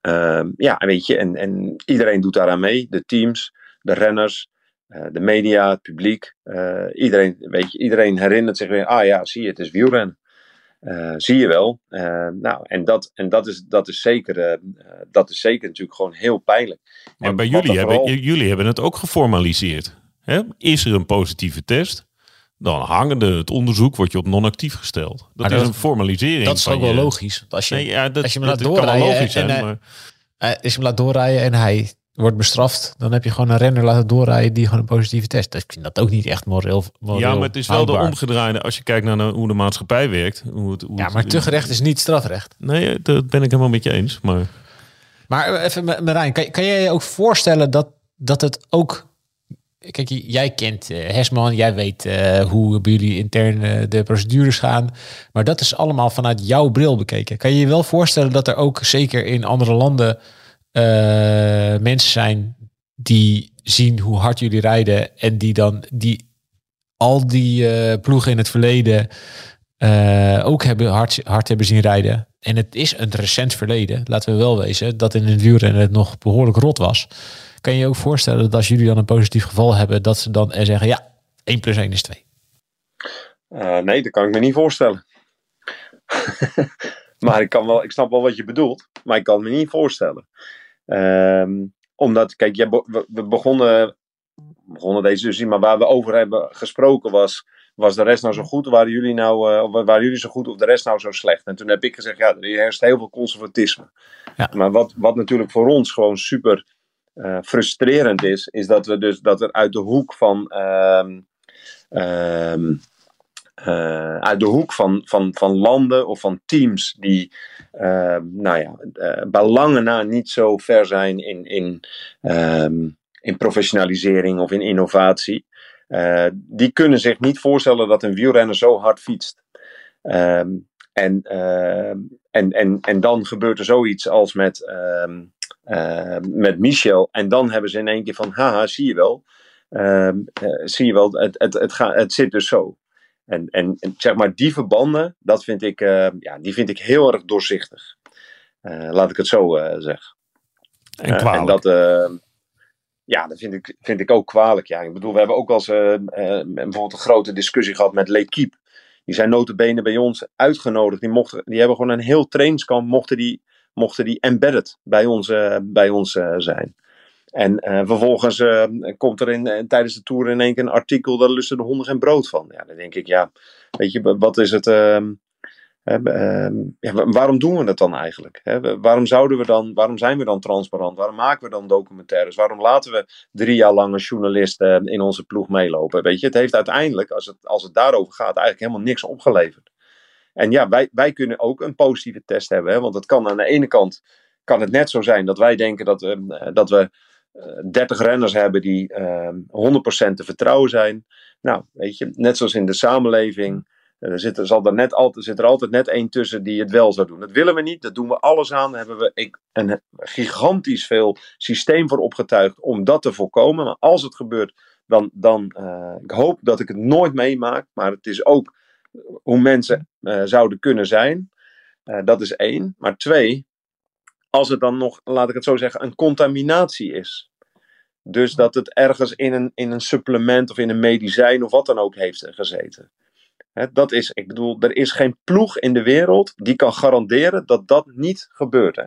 Ehm, ja, weet je, en, en iedereen doet daaraan mee. De teams, de renners, eh, de media, het publiek. eh, iedereen, weet je, iedereen herinnert zich weer, ah ja, zie je, het is wielrennen. Eh, zie je wel. Nou, en dat, en dat, is, dat, is zeker, dat is zeker natuurlijk gewoon heel pijnlijk. Maar En bij jullie hebben, vooral- jullie hebben het ook geformaliseerd. Hè? Is er een positieve test? Dan hangende het onderzoek wordt je op non-actief gesteld. Dat is een formalisering. dat is ook wel je- logisch. Want als je, Nee, ja, dat, als je hem laat doorrijden logisch zijn. en, eh, maar eh, als je hem laat doorrijden en hij wordt bestraft, dan heb je gewoon een renner laten doorrijden die gewoon een positieve test. Dus ik vind dat ook niet echt moreel. moreel ja, maar het is wel de omgedraaide. Als je kijkt naar de- hoe de maatschappij werkt. Hoe het, hoe Ja, het- maar tuchtrecht is niet strafrecht. Nee, dat ben ik helemaal met je eens. Maar Maar eh, even, Ma- Marijn, kan, kan jij je ook voorstellen dat, dat het ook... Kijk, jij kent eh, Hesman, jij weet eh, hoe jullie intern eh, de procedures gaan. Maar dat is allemaal vanuit jouw bril bekeken. Kan je je wel voorstellen dat er ook zeker in andere landen mensen zijn die zien hoe hard jullie rijden en die dan die al die ploegen in het verleden ook hebben hard, hard hebben zien rijden. En het is een recent verleden, laten we wel wezen, dat in het wielrennen het nog behoorlijk rot was. Kan je je ook voorstellen dat als jullie dan een positief geval hebben, dat ze dan eh, zeggen, ja, 1 plus 1 is 2. Eh, nee, dat kan ik me niet voorstellen. maar ik, kan wel, ik snap wel wat je bedoelt, maar ik kan me niet voorstellen. Ehm, omdat, kijk, jij be- we, begonnen, begonnen deze discussie, maar waar we over hebben gesproken was, was de rest nou zo goed, waren jullie nou, eh, waren jullie zo goed of de rest nou zo slecht? En toen heb ik gezegd, ja, er heerst heel veel conservatisme. Ja. Maar wat, wat natuurlijk voor ons gewoon super eh, frustrerend is, is dat we dus dat er uit de hoek van ehm, ehm, eh, uit de hoek van, van, van landen of van teams die, eh, nou ja, eh, bij lange na niet zo ver zijn in, in, ehm, in professionalisering of in innovatie. die kunnen zich niet voorstellen dat een wielrenner zo hard fietst. Ehm, en, ehm, en, en, en dan gebeurt er zoiets als met, ehm, met Michel. En dan hebben ze in één keer van, haha, zie je wel. Ehm, eh, zie je wel, het, het, het, gaat, het zit dus zo. En, en, en zeg maar, die verbanden, dat vind ik, eh, ja, die vind ik heel erg doorzichtig. Eh, laat ik het zo eh, zeggen. en Eh, kwalijk. en dat, eh, ja, dat vind ik, vind ik ook kwalijk. Ja. Ik bedoel, we hebben ook wel eens eh, eh, bijvoorbeeld een grote discussie gehad met L'Equipe. Die zijn notabene bij ons uitgenodigd. Die, mochten, die hebben gewoon een heel trainingskamp, mochten die, mochten die embedded bij ons, eh, bij ons eh, zijn. En eh, vervolgens komt er in, tijdens de tour in één keer een artikel, daar lusten de honden geen brood van. Ja, dan denk ik, ja, weet je, wat is het... ehm, ehm, ja, wa- waarom doen we dat dan eigenlijk? Hè? Waarom, zouden we dan, waarom zijn we dan transparant? Waarom maken we dan documentaires? Waarom laten we drie jaar lang een journalist in onze ploeg meelopen? Weet je, het heeft uiteindelijk, als het, als het daarover gaat, eigenlijk helemaal niks opgeleverd. En ja, wij, wij kunnen ook een positieve test hebben. Hè? Want het kan aan de ene kant kan het net zo zijn dat wij denken dat we, eh, dat we eh, 30 renners hebben die eh, 100% te vertrouwen zijn. Nou, weet je, net zoals in de samenleving. Er zit, er zal er, net altijd, zit er altijd net één tussen die het wel zou doen. Dat willen we niet, dat doen we alles aan. Daar hebben we een gigantisch veel systeem voor opgetuigd om dat te voorkomen. Maar als het gebeurt, dan, dan ik hoop dat ik het nooit meemaak. Maar het is ook hoe mensen uh, zouden kunnen zijn. Uh, dat is één. Maar twee, als het dan nog, laat ik het zo zeggen, een contaminatie is. Dus dat het ergens in een, in een supplement of in een medicijn of wat dan ook heeft gezeten. dat is, ik bedoel, er is geen ploeg in de wereld die kan garanderen dat dat niet gebeurt. Hè?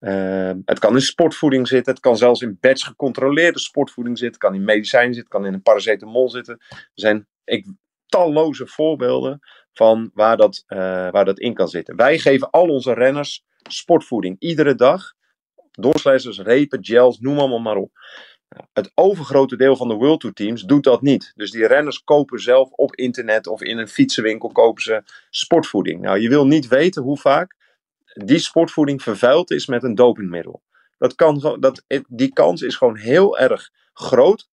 Uh, het kan in sportvoeding zitten, het kan zelfs in batch gecontroleerde sportvoeding zitten, het kan in medicijn zitten, het kan in een paracetamol zitten. Er zijn ik, talloze voorbeelden van waar dat, uh, waar dat in kan zitten. Wij geven al onze renners sportvoeding iedere dag. Doorslessers, repen, gels, noem allemaal maar op. Het overgrote deel van de World Tour teams doet dat niet. Dus die renners kopen zelf op internet of in een fietsenwinkel kopen ze sportvoeding. Nou, je wil niet weten hoe vaak die sportvoeding vervuild is met een dopingmiddel. Dat kan, dat, die kans is gewoon heel erg groot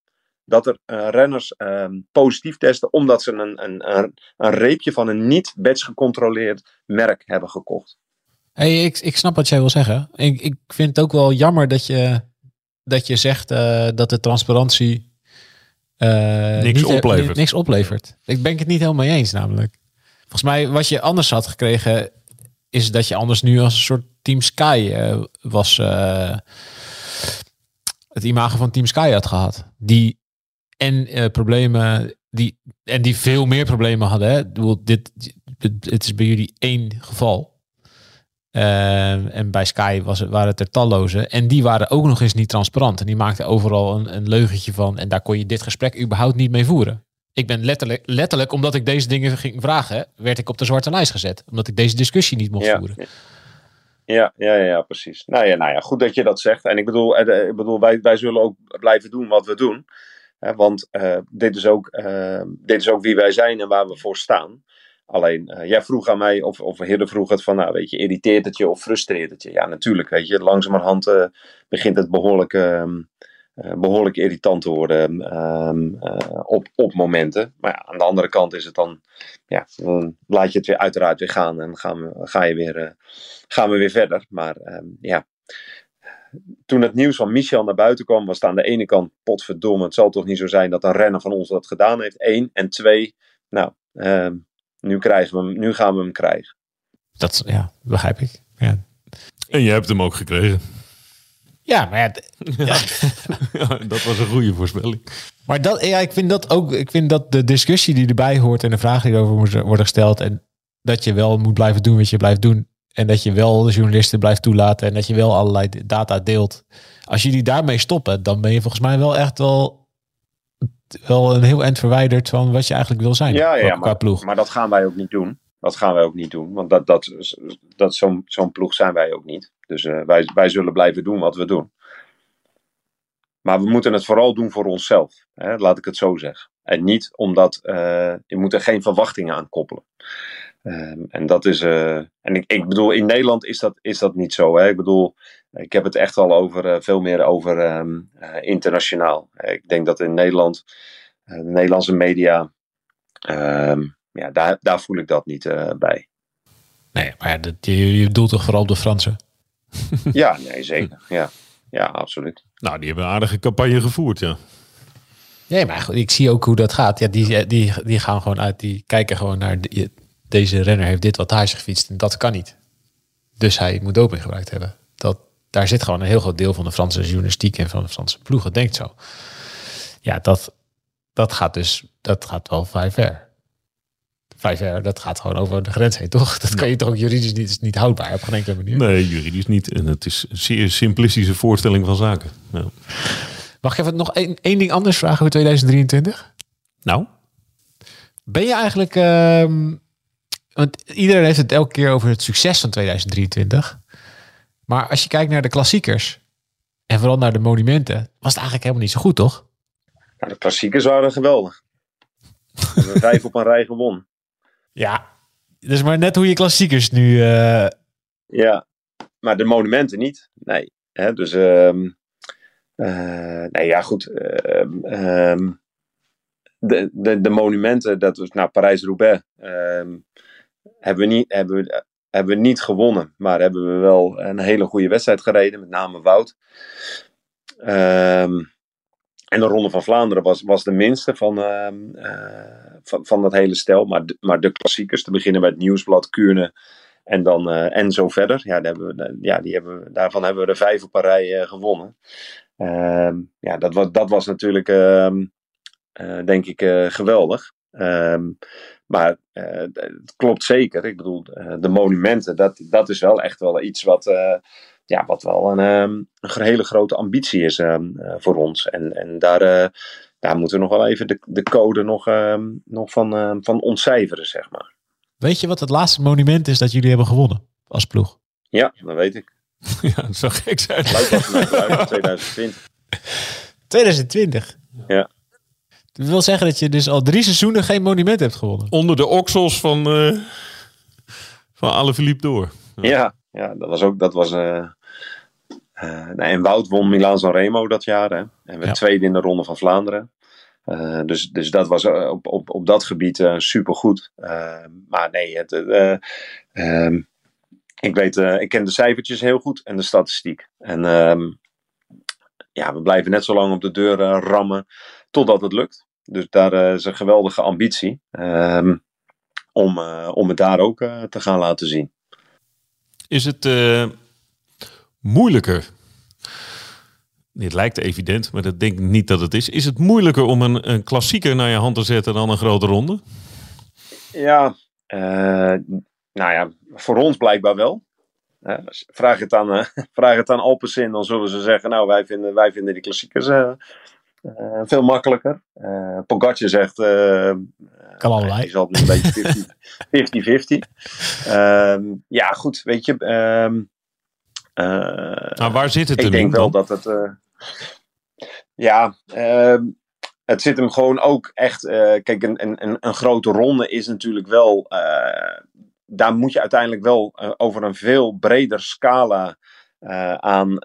dat er uh, renners uh, positief testen omdat ze een, een, een, een reepje van een niet batch gecontroleerd merk hebben gekocht. Hey, ik, ik snap wat jij wil zeggen. Ik, ik vind het ook wel jammer dat je, dat je zegt uh, dat de transparantie niks, niet, oplevert. niks oplevert. Ik ben het niet helemaal mee eens namelijk. Volgens mij wat je anders had gekregen is dat je anders nu als een soort Team Sky uh, was. Uh, het imago van Team Sky had gehad. Die en uh, problemen. Die, en die veel meer problemen hadden. Hè? Dit, het is bij jullie één geval. en bij Sky was het, waren het er talloze. En die waren ook nog eens niet transparant. En die maakten overal een, een leugentje van. En daar kon je dit gesprek überhaupt niet mee voeren. Ik ben letterlijk, letterlijk, omdat ik deze dingen ging vragen, werd ik op de zwarte lijst gezet. Omdat ik deze discussie niet mocht ja. voeren. Ja, ja, ja, ja, precies. Nou ja, nou ja, goed dat je dat zegt. En ik bedoel, ik bedoel wij, wij zullen ook blijven doen wat we doen. Want uh, dit, is ook, uh, dit is ook wie wij zijn en waar we voor staan. Alleen, uh, jij vroeg aan mij, of, of Hidde vroeg het van, nou weet je, irriteert het je of frustreert het je? Ja, natuurlijk, weet je, langzamerhand begint het behoorlijk ehm, behoorlijk irritant te worden uh, op, op momenten. Maar ja, aan de andere kant is het dan, ja, laat je het weer uiteraard weer gaan en gaan we, ga je weer, gaan we weer verder. Maar um, ja, toen het nieuws van Michel naar buiten kwam, was het aan de ene kant potverdomme, het zal toch niet zo zijn dat een renner van ons dat gedaan heeft. Eén. En twee, nou, um, nu, krijgen we hem, nu gaan we hem krijgen. Dat, ja, begrijp ik. Ja. En je hebt hem ook gekregen. Ja, maar ja, ja. ja, dat was een goede voorspelling. Maar dat, ja, ik vind dat ook. Ik vind dat de discussie die erbij hoort en de vragen die erover worden gesteld. En dat je wel moet blijven doen wat je blijft doen. En dat je wel de journalisten blijft toelaten. En dat je wel allerlei data deelt. Als jullie daarmee stoppen, dan ben je volgens mij wel echt wel. Wel een heel eind verwijderd van wat je eigenlijk wil zijn. Ja, ja maar, ploeg. maar dat gaan wij ook niet doen. Dat gaan wij ook niet doen. Want dat, dat, dat, zo'n zo'n ploeg zijn wij ook niet. Dus uh, wij, wij zullen blijven doen wat we doen. Maar we moeten het vooral doen voor onszelf. Hè? Laat ik het zo zeggen. En niet omdat uh, je moet er geen verwachtingen aan koppelen. Um, en dat is. Uh, en ik, ik bedoel, in Nederland is dat, is dat niet zo. Hè? Ik bedoel, ik heb het echt al over veel meer over um, internationaal. Ik denk dat in Nederland, de Nederlandse media. Um, ja, daar, daar voel ik dat niet uh, bij. Nee, maar ja, dat, je, je doelt toch vooral op de Fransen? ja, nee, zeker. Ja, ja, absoluut. Nou, die hebben een aardige campagne gevoerd, ja. Nee, maar goed, ik zie ook hoe dat gaat. Ja, die, die, die gaan gewoon uit, die kijken gewoon naar de, deze renner heeft dit wattage gefietst en dat kan niet. Dus hij moet doping gebruikt hebben. Dat, daar zit gewoon een heel groot deel van de Franse journalistiek en van de Franse ploegen denkt zo. Ja, dat, dat gaat dus, dat gaat wel vrij ver vijf jaar, dat gaat gewoon over de grens heen, toch? Dat kan je toch ook juridisch niet, is niet houdbaar op geen enkele manier. Nee, juridisch niet. En het is een zeer simplistische voorstelling van zaken. Ja. Mag ik even nog één, één ding anders vragen over 2023? Nou? Ben je eigenlijk... Uh, want iedereen heeft het elke keer over het succes van 2023. Maar als je kijkt naar de klassiekers... en vooral naar de monumenten... was het eigenlijk helemaal niet zo goed, toch? Nou, de klassiekers waren geweldig. We hebben vijf op een rij gewonnen. Ja, dus maar net hoe je klassiekers nu. Uh... Ja, maar de monumenten niet. Nee. Hè, dus, um, uh, nee, ja, goed. Uh, um, de, de, de monumenten, dat was nou Parijs-Roubaix, ehm, hebben, we niet, hebben, hebben we niet gewonnen. Maar hebben we wel een hele goede wedstrijd gereden, met name Wout. Ehm, en de Ronde van Vlaanderen was, was de minste van, ehm, eh, van, van dat hele stel. Maar de, maar de klassiekers, te beginnen bij het Nieuwsblad, Kuurne en, dan, eh, en zo verder. Ja, hebben ja die hebben daarvan hebben we er vijf op een eh, gewonnen. Ehm, ja, dat was, dat was natuurlijk, denk ik, geweldig. Maar eh, het klopt zeker. Ik bedoel, eh, de monumenten, dat, dat is wel echt wel iets wat, eh, ja, wat wel een, ehm, een hele grote ambitie is ehm, eh, voor ons. En, en daar, daar moeten we nog wel even de, de code nog, ehm, nog van, van ontcijferen, zeg maar. Weet je wat het laatste monument is dat jullie hebben gewonnen als ploeg? Ja, dat weet ik. Ja, dat zou gek zijn. Luik was vanuit Luik in 2020. 2020. Ja. Dat wil zeggen dat je dus al drie seizoenen geen monument hebt gewonnen. Onder de oksels van, eh van Alaphilippe door. Ja, ja dat was ook. Dat was, eh, eh, nee, en Wout won Milaan San Remo dat jaar. Hè? En we Ja. tweede in de Ronde van Vlaanderen. Eh, dus, dus dat was op, op, op dat gebied super supergoed. Eh, maar nee, het, eh, ehm, ik, weet, ik ken de cijfertjes heel goed en de statistiek. En ehm, ja, we blijven net zo lang op de deur rammen totdat het lukt. Dus daar eh, is een geweldige ambitie ehm, om, eh, om het daar ook eh, te gaan laten zien. Is het moeilijker? Dit lijkt evident, maar dat denk ik niet dat het is. Is het moeilijker om een, een klassieker naar je hand te zetten dan een grote ronde? Ja, nou ja, voor ons blijkbaar wel. Vraag, het aan, eh, vraag het aan Alpecin, dan zullen ze zeggen, nou wij vinden, wij vinden die klassiekers eh, veel makkelijker. Eh Pogacar zegt, eh, Kan allebei. die is altijd een beetje 50-50. Ehm, ja, goed, weet je. ehm, eh, Nou, waar zit het ik hem denk wel dan? dat het. ja, ehm, het zit hem gewoon ook echt. kijk, een, een, een, grote ronde is natuurlijk wel. daar moet je uiteindelijk wel over een veel breder scala aan,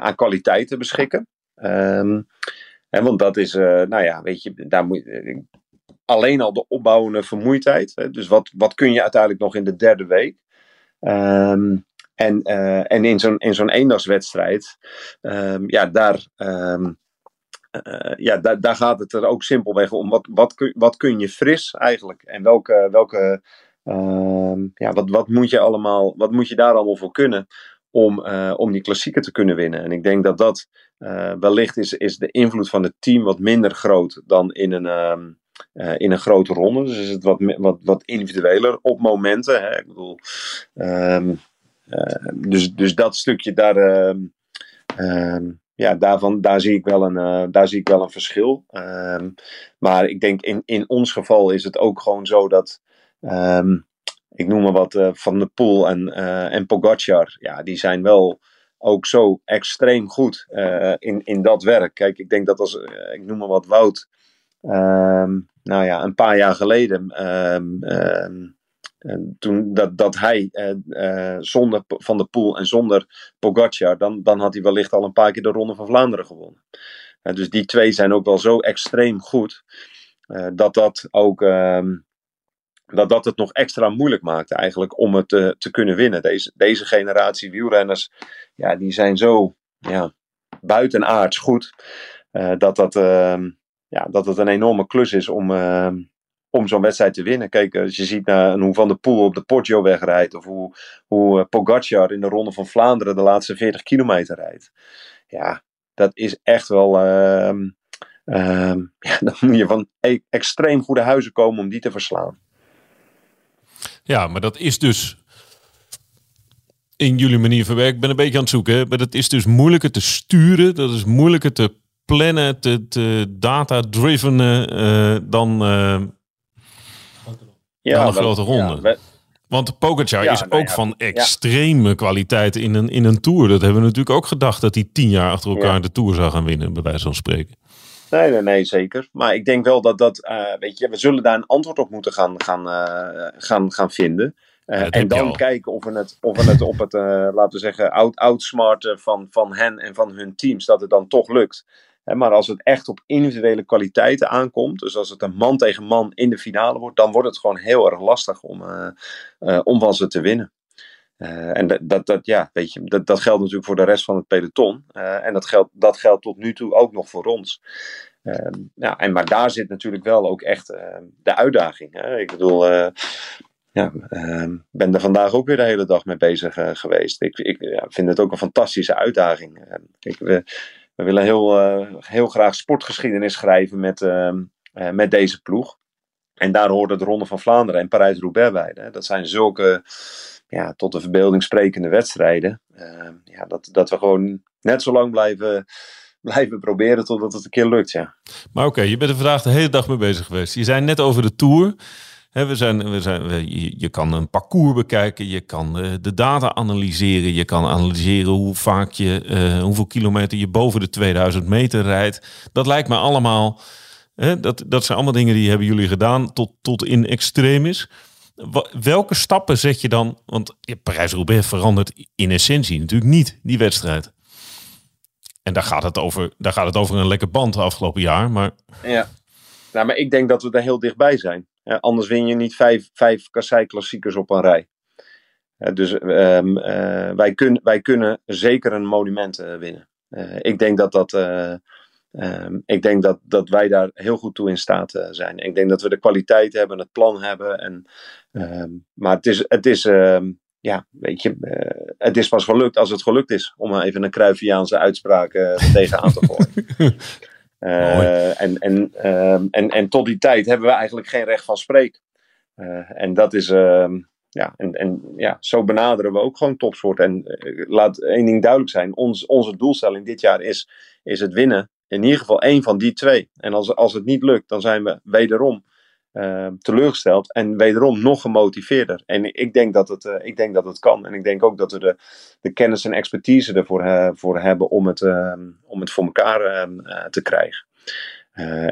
aan kwaliteiten beschikken. Ehm, en want dat is, eh, nou ja, weet je, daar moet je- alleen al de opbouwende vermoeidheid. Hè, dus wat, wat kun je uiteindelijk nog in de derde week? Ehm, en, eh, en in zo'n, in zo'n eendagswedstrijd, ehm, ja, daar, ehm, eh, ja daar, daar gaat het er ook simpelweg om. Wat, wat, kun, wat kun je fris eigenlijk? En welke, welke ehm, ja, wat, wat, moet je allemaal, wat moet je daar allemaal voor kunnen om, eh, om die klassieker te kunnen winnen? En ik denk dat dat eh, wellicht is, is de invloed van het team wat minder groot dan in een, ehm, eh, in een grote ronde. Dus is het wat, wat, wat individueler op momenten. Hè? Ik bedoel, ehm, eh, dus, dus dat stukje daar, ehm, ja, daarvan, daar, zie ik wel een, daar zie ik wel een verschil. Maar ik denk in, in ons geval is het ook gewoon zo dat. Ik noem maar wat eh, Van der Poel en, eh en Pogacar. Ja, die zijn wel ook zo extreem goed eh, in, in dat werk. Kijk, ik denk dat als, ik noem maar wat Wout, ehm, nou ja, een paar jaar geleden, ehm, ehm, en toen dat, dat hij zonder Van der Poel en zonder Pogacar, dan, dan had hij wellicht al een paar keer de Ronde van Vlaanderen gewonnen. Dus die twee zijn ook wel zo extreem goed, dat dat ook... dat dat het nog extra moeilijk maakt eigenlijk om het eh, te kunnen winnen. Deze, deze generatie wielrenners, ja, die zijn zo ja, buitenaards goed, eh, dat, dat, ehm, ja, dat het een enorme klus is om, ehm, om zo'n wedstrijd te winnen. Kijk, als je ziet naar hoe Van der Poel op de Poggio wegrijdt, of hoe, hoe eh, Pogacar in de Ronde van Vlaanderen de laatste 40 kilometer rijdt. Ja, dat is echt wel... ehm, ja, dan moet je van e- extreem goede huizen komen om die te verslaan. Ja, maar dat is dus in jullie manier van werken. Ik ben een beetje aan het zoeken, hè? maar dat is dus moeilijker te sturen. Dat is moeilijker te plannen, te, te data-driven eh, dan, eh, Dan een wel- grote ronde. ja, we- Want Pogacar Ja, is nou ook ja, van extreme kwaliteit in een, in een Tour. Dat hebben we natuurlijk ook gedacht dat hij tien jaar achter elkaar Ja. de Tour zou gaan winnen, bij wijze van spreken. Nee, nee, nee, zeker. Maar ik denk wel dat dat, eh, weet je, we zullen daar een antwoord op moeten gaan, gaan, eh, gaan, gaan vinden. Eh, en dan kijken of we het, of we het op het, laten we zeggen, out, outsmarten van, van hen en van hun teams, dat het dan toch lukt. maar als het echt op individuele kwaliteiten aankomt, dus als het een man tegen man in de finale wordt, dan wordt het gewoon heel erg lastig om, om van ze te winnen. En dat, dat, ja, weet je, dat, dat geldt natuurlijk voor de rest van het peloton. en dat geldt, dat geldt tot nu toe ook nog voor ons. ja, en, maar daar zit natuurlijk wel ook echt de uitdaging. Hè? Ik bedoel, ja, uh, ben er vandaag ook weer de hele dag mee bezig geweest. Ik, ik ja, vind het ook een fantastische uitdaging. We, we, willen heel, heel graag sportgeschiedenis schrijven met, ehm, met deze ploeg. En daar hoort de Ronde van Vlaanderen en Parijs-Roubaix bij. Hè. Dat zijn zulke ja, tot de verbeelding sprekende wedstrijden. Ehm, ja, dat, dat we gewoon net zo lang blijven blijven proberen totdat het een keer lukt. Ja. Maar oké, je bent er vandaag de hele dag mee bezig geweest. Je zei net over de Tour we zijn, we zijn, je, kan een parcours bekijken, je kan uh, de data analyseren, je kan analyseren hoe vaak je, uh, hoeveel kilometer je boven de 2000 meter rijdt. Dat lijkt me allemaal, dat, dat zijn allemaal dingen die hebben jullie gedaan tot, tot in extremis. Welke stappen zet je dan? Want Parijs-Roubaix verandert in essentie natuurlijk niet die wedstrijd. En daar gaat het over, daar gaat het over een lekker band afgelopen jaar. Maar... Ja, nou, maar ik denk dat we er heel dichtbij zijn. Anders win je niet vijf, vijf kassei-klassiekers op een rij. Dus um, uh, wij, kun, wij kunnen zeker een monument eh, winnen. ik denk dat dat. Um, ik denk dat, dat wij daar heel goed toe in staat zijn. Ik denk dat we de kwaliteit hebben, het plan hebben. En, um, maar het is, het is ja, weet je, het is pas gelukt als het gelukt is. Om even een Cruyffiaanse uitspraak tegenaan te gooien. En, en, en, en tot die tijd hebben we eigenlijk geen recht van spreken. En dat is, ehm, ja, en, en ja, zo benaderen we ook gewoon topsport. En eh, laat één ding duidelijk zijn: ons, onze doelstelling dit jaar is, is het winnen. In ieder geval één van die twee. En als, als het niet lukt, dan zijn we wederom uh, teleurgesteld en wederom nog gemotiveerder. En ik denk dat het, uh, ik denk dat het kan. En ik denk ook dat we de, de kennis en expertise ervoor uh, voor hebben om het, ehm, om het voor elkaar ehm, eh, te krijgen.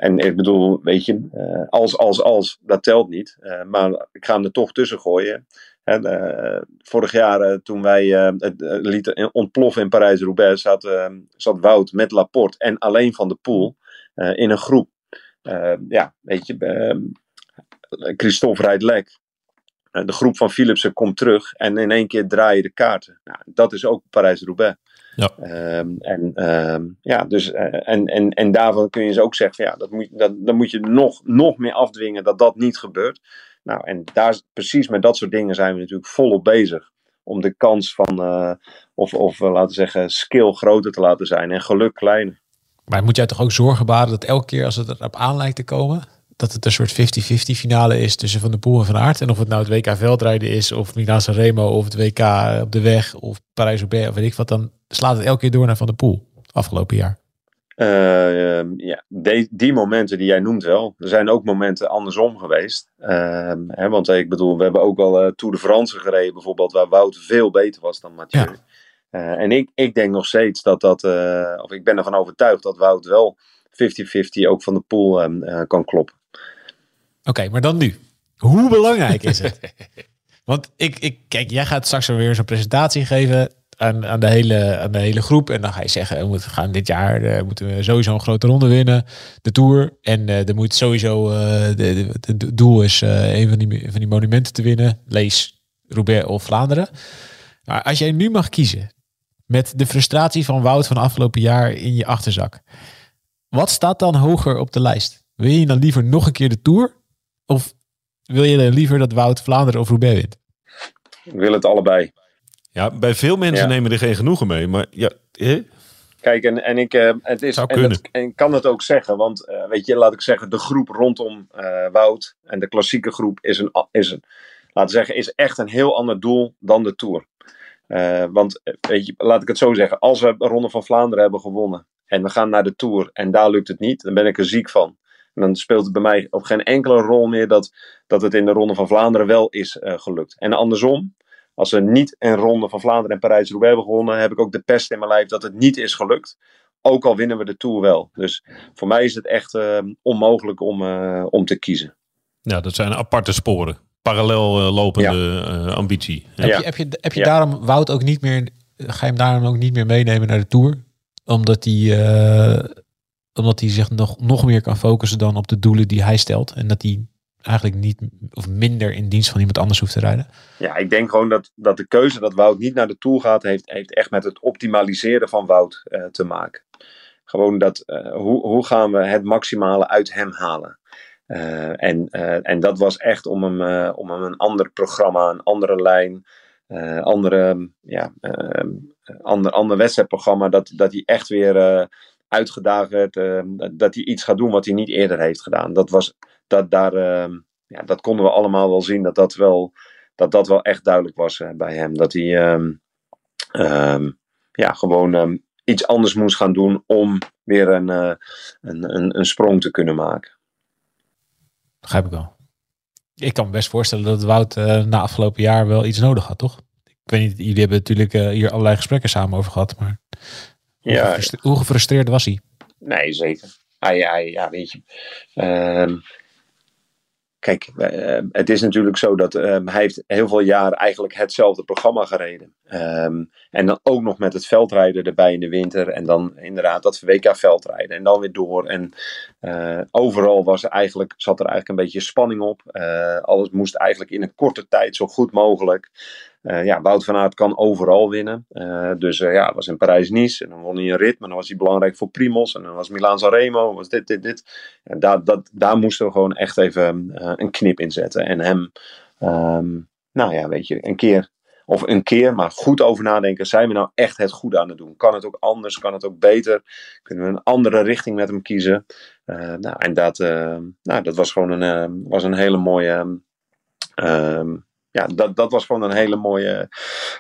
en ik bedoel, weet je, als, als, als, dat telt niet. maar ik ga hem er toch tussen gooien. En, vorig jaar, toen wij het lieten ontploffen in Parijs-Roubaix, zat, zat Wout met Laporte en alleen van de Poel in een groep. ja, weet je, Christophe rijdt lek. Eh, de groep van Philipsen komt terug en in één keer draaien de kaarten. Nou, dat is ook Parijs-Roubaix. Ja. Um, en, um, ja, dus, en, en, en daarvan kun je ze ook zeggen: ja, dat moet, dat, dan moet je nog, nog meer afdwingen dat dat niet gebeurt. Nou, en daar, precies met dat soort dingen zijn we natuurlijk volop bezig. Om de kans van, uh, of, of laten we zeggen, skill groter te laten zijn en geluk kleiner. Maar moet jij toch ook zorgen baren dat elke keer als het erop aan lijkt te komen, dat het een soort 50-50 finale is tussen Van der Poel en Van Aert. En of het nou het WK veldrijden is, of Milan Remo, of het WK op de weg, of Parijs-Roubaix, of weet ik wat, dan slaat het elke keer door naar Van der Poel, afgelopen jaar. Uh, ja, die, die, momenten die jij noemt wel. Er zijn ook momenten andersom geweest. Uh, hè, want ik bedoel, we hebben ook wel uh, Tour de France gereden bijvoorbeeld, waar Wout veel beter was dan Mathieu. Ja. Eh, en ik, ik denk nog steeds dat dat, of ik ben ervan overtuigd dat Wout wel 50-50 ook van de pool ehm, kan kloppen. Oké, maar dan nu. Hoe belangrijk is het? Want ik, ik, kijk, jij gaat straks weer zo'n presentatie geven aan, de hele, aan de hele groep. En dan ga je zeggen, we gaan dit jaar uh, moeten we sowieso een grote ronde winnen. De Tour. En uh, er moet sowieso, de, de, doel is een van die, van die monumenten te winnen. Lees Roubaix of Vlaanderen. Maar als jij nu mag kiezen, met de frustratie van Wout van afgelopen jaar in je achterzak. Wat staat dan hoger op de lijst? Wil je dan liever nog een keer de Tour? Of wil je liever dat Wout Vlaanderen of Roubaix wint? Ik wil het allebei. Ja, bij veel mensen nemen er geen genoegen mee. Maar ja, Kijk, en, en ik, uh, het is, en, dat, en ik kan het ook zeggen, want uh, weet je, laat ik zeggen, de groep rondom uh, Wout en de klassieke groep is een, is een, laten zeggen, is echt een heel ander doel dan de Tour. want weet je, laat ik het zo zeggen, als we de Ronde van Vlaanderen hebben gewonnen en we gaan naar de Tour en daar lukt het niet, dan ben ik er ziek van. En dan speelt het bij mij op geen enkele rol meer dat, dat het in de Ronde van Vlaanderen wel is gelukt. En andersom, als we niet een Ronde van Vlaanderen en Parijs-Roubaix hebben gewonnen, heb ik ook de pest in mijn lijf dat het niet is gelukt. Ook al winnen we de Tour wel. Dus voor mij is het echt uh, onmogelijk om, uh, om te kiezen. Ja, dat zijn aparte sporen. Parallel lopende ja. ambitie. Heb je, heb je, heb je daarom Wout ook niet meer, ga je hem daarom ook niet meer meenemen naar de Tour? Omdat hij omdat hij zich nog, nog meer kan focussen dan op de doelen die hij stelt. En dat hij eigenlijk niet of minder in dienst van iemand anders hoeft te rijden. Ja, ik denk gewoon dat, dat de keuze dat Wout niet naar de Tour gaat, heeft, heeft echt met het optimaliseren van Wout uh, te maken. Gewoon dat, uh, hoe, hoe gaan we het maximale uit hem halen? Uh, en, en dat was echt om hem, om hem een ander programma, een andere lijn, andere, ja, ander, ander wedstrijdprogramma, dat, dat hij echt weer uitgedaagd werd, dat hij iets gaat doen wat hij niet eerder heeft gedaan. Dat was, dat, daar, uh, ja, dat konden we allemaal wel zien dat dat wel, dat dat wel echt duidelijk was uh, bij hem. Dat hij um, um, ja, gewoon um, iets anders moest gaan doen om weer een, uh, een, een, een, sprong te kunnen maken. Begrijp ik wel. Ik kan me best voorstellen dat Wout uh, na afgelopen jaar wel iets nodig had, toch? Ik weet niet, jullie hebben natuurlijk hier allerlei gesprekken samen over gehad, maar hoe, ja. gefrustreerd, hoe gefrustreerd was hij? Nee, zeker. Hij, hij, ja, weet je. Kijk, uh, het is natuurlijk zo dat uh, hij heeft heel veel jaar eigenlijk hetzelfde programma gereden. Um, en dan ook nog met het veldrijden erbij in de winter. En dan inderdaad dat WK veldrijden. En dan weer door. En uh, overal was eigenlijk, zat er eigenlijk een beetje spanning op. alles moest eigenlijk in een korte tijd zo goed mogelijk. Uh, ja, Wout van Aert kan overal winnen. Uh, dus uh, ja, was in Parijs-Nice. En dan won hij een rit. Maar dan was hij belangrijk voor Primos. En dan was Milaan-San Remo. Was dit, dit, dit. En daar, dat, daar moesten we gewoon echt even een knip in zetten. En hem, um, nou ja, weet je, een keer... Of een keer, maar goed over nadenken. Zijn we nou echt het goede aan het doen? Kan het ook anders? Kan het ook beter? Kunnen we een andere richting met hem kiezen? nou, en dat, nou, dat was gewoon een, was een hele mooie... Um, ja, dat, dat was gewoon een hele mooie,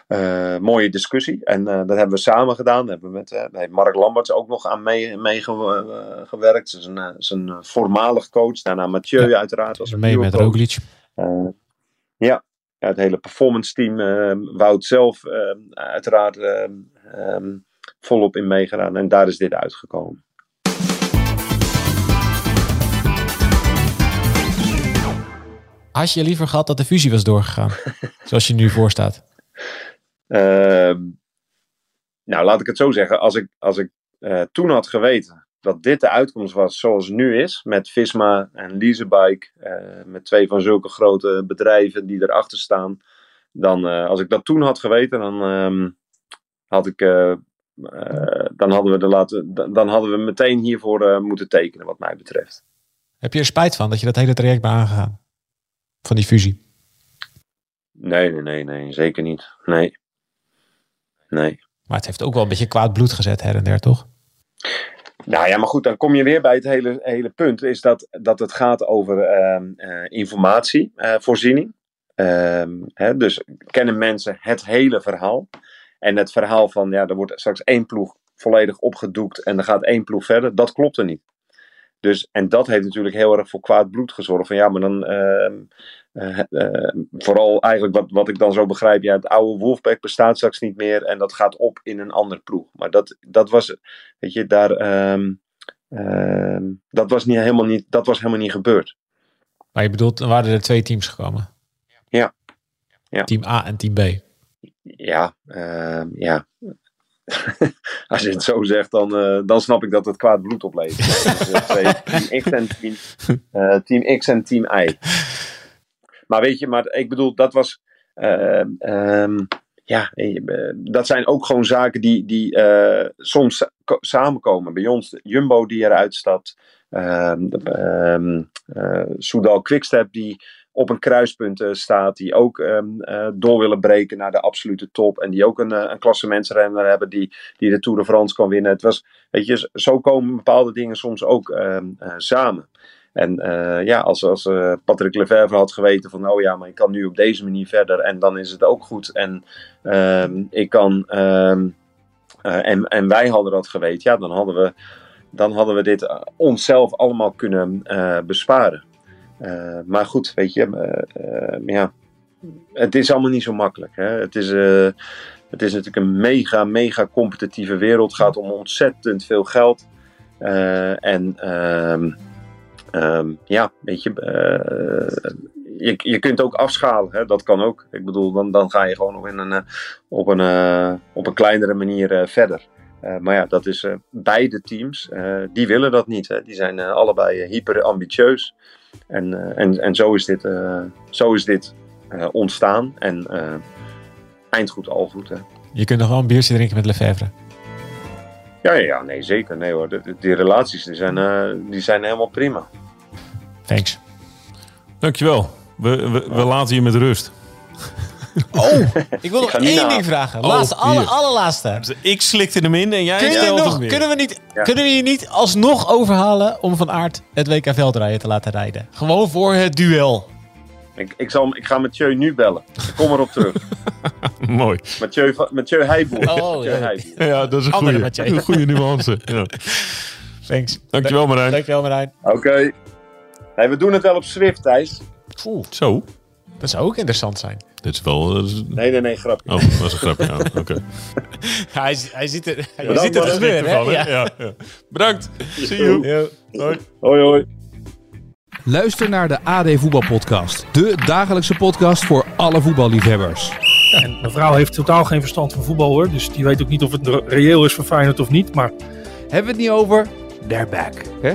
uh, mooie discussie. En uh, dat hebben we samen gedaan. Daar hebben we met, heeft Mark Lamberts ook nog aan meegewerkt. Mee zijn, zijn voormalig coach. Daarna Mathieu ja, uiteraard. Als mee met Roglic. ja, het hele performance team. Wout zelf uiteraard um, volop in meegedaan. En daar is dit uitgekomen. Had je liever gehad dat de fusie was doorgegaan? zoals je nu voor staat? Uh, nou, laat ik het zo zeggen. Als ik, als ik uh, toen had geweten dat dit de uitkomst was zoals het nu is, met Visma en Leasebike, uh, met twee van zulke grote bedrijven die erachter staan, dan, uh, als ik dat toen had geweten, dan um, had ik, dan hadden we de laten, dan hadden we meteen hiervoor moeten tekenen, wat mij betreft. Heb je er spijt van dat je dat hele traject bent aangegaan? Van die fusie? Nee, nee, nee, nee, zeker niet. Nee. Nee. Maar het heeft ook wel een beetje kwaad bloed gezet her en der, toch? Nou ja, maar goed, dan kom je weer bij het hele, hele punt. Is dat, dat het gaat over uh, uh, informatievoorziening. Uh, hè, dus kennen mensen het hele verhaal. En het verhaal van, ja, er wordt straks één ploeg volledig opgedoekt en er gaat één ploeg verder. Dat klopt er niet. Dus, en dat heeft natuurlijk heel erg voor kwaad bloed gezorgd. Van ja, maar dan uh, uh, uh, vooral eigenlijk wat, wat ik dan zo begrijp. Ja, het oude Wolfpack bestaat straks niet meer en dat gaat op in een ander ploeg. Maar dat, dat was, weet je, daar, um, dat, was niet, helemaal niet, dat was helemaal niet gebeurd. Maar je bedoelt, er waren er twee teams gekomen? Ja. ja. Team A en team B? Ja, ehm, ja. Als je het zo zegt, dan, uh, dan snap ik dat het kwaad bloed oplevert. team, X en team, uh, team X en Team Y. Maar weet je, maar ik bedoel, dat was. Uh, um, ja, dat zijn ook gewoon zaken die, die soms samenkomen. Bij ons, Jumbo die eruit stapt. Um, Soudal Quickstep die op een kruispunt uh, staat. Die ook um, uh, door willen breken naar de absolute top. En die ook een, uh, een klassementsrenner hebben die, die de Tour de France kan winnen. Het was, weet je, zo komen bepaalde dingen soms ook um, samen. En ja, als, als Patrick Lefevre had geweten van, oh ja, maar ik kan nu op deze manier verder. En dan is het ook goed. En um, ik kan, en, en wij hadden dat geweten, ja, dan hadden we, dan hadden we dit onszelf allemaal kunnen besparen. Uh, maar goed, weet je, uh, uh, ja, het is allemaal niet zo makkelijk. Hè? Het, is, het is natuurlijk een mega, mega competitieve wereld. Het gaat om ontzettend veel geld. en um, um, ja, weet je, je, je kunt ook afschalen. Hè? Dat kan ook. Ik bedoel, dan, dan ga je gewoon op een, op een, op een kleinere manier verder. Eh, maar ja, dat is eh, beide teams. eh, die willen dat niet. Hè. Die zijn eh, allebei hyper ambitieus. En, eh, en, en zo is dit, eh, zo is dit eh, ontstaan. En eh, eindgoed al goed. Hè. Je kunt nog wel een biertje drinken met Lefebvre. Ja, ja, ja, nee, zeker. Nee hoor. De- de- die relaties die zijn, eh, die zijn helemaal prima. Thanks. Dankjewel. We, we, we laten je met rust. Oh, ik wil nog één ding vragen. Oh, Laatste, alle, allerlaatste. Ik slikte hem in en jij Kun je nog, hem kunnen, we niet, Ja. kunnen we je niet alsnog overhalen om Van Aert het WK veldrijden te laten rijden? Gewoon voor het duel. Ik, ik, zal, ik ga Mathieu nu bellen. Ik kom erop terug. Mooi. Mathieu, Mathieu Heijboer. Oh, Mathieu ja. Heijboer. Ja, dat is een goede, een goede nuance. Ja. Thanks. Dankjewel Marijn. Dankjewel Marijn. Oké. We doen het wel op Swift, Thijs. Oeh, Zo. dat zou ook interessant zijn. Dit is wel... dat is- Nee, nee, nee, grapje. Oh, dat is een grapje. Ja, Oké. hij, hij ziet het, hij Bedankt, ziet het gebeuren. hè? Ervan, hè? Ja. Ja, ja. Bedankt. See you. Yo. Hoi. Hoi, hoi. Luister naar de AD Voetbalpodcast. De dagelijkse podcast voor alle voetballiefhebbers. En mijn vrouw heeft totaal geen verstand van voetbal hoor. Dus die weet ook niet of het re- reëel is voor Feyenoord of niet. Maar Hebben we het niet over? They're back. Hè?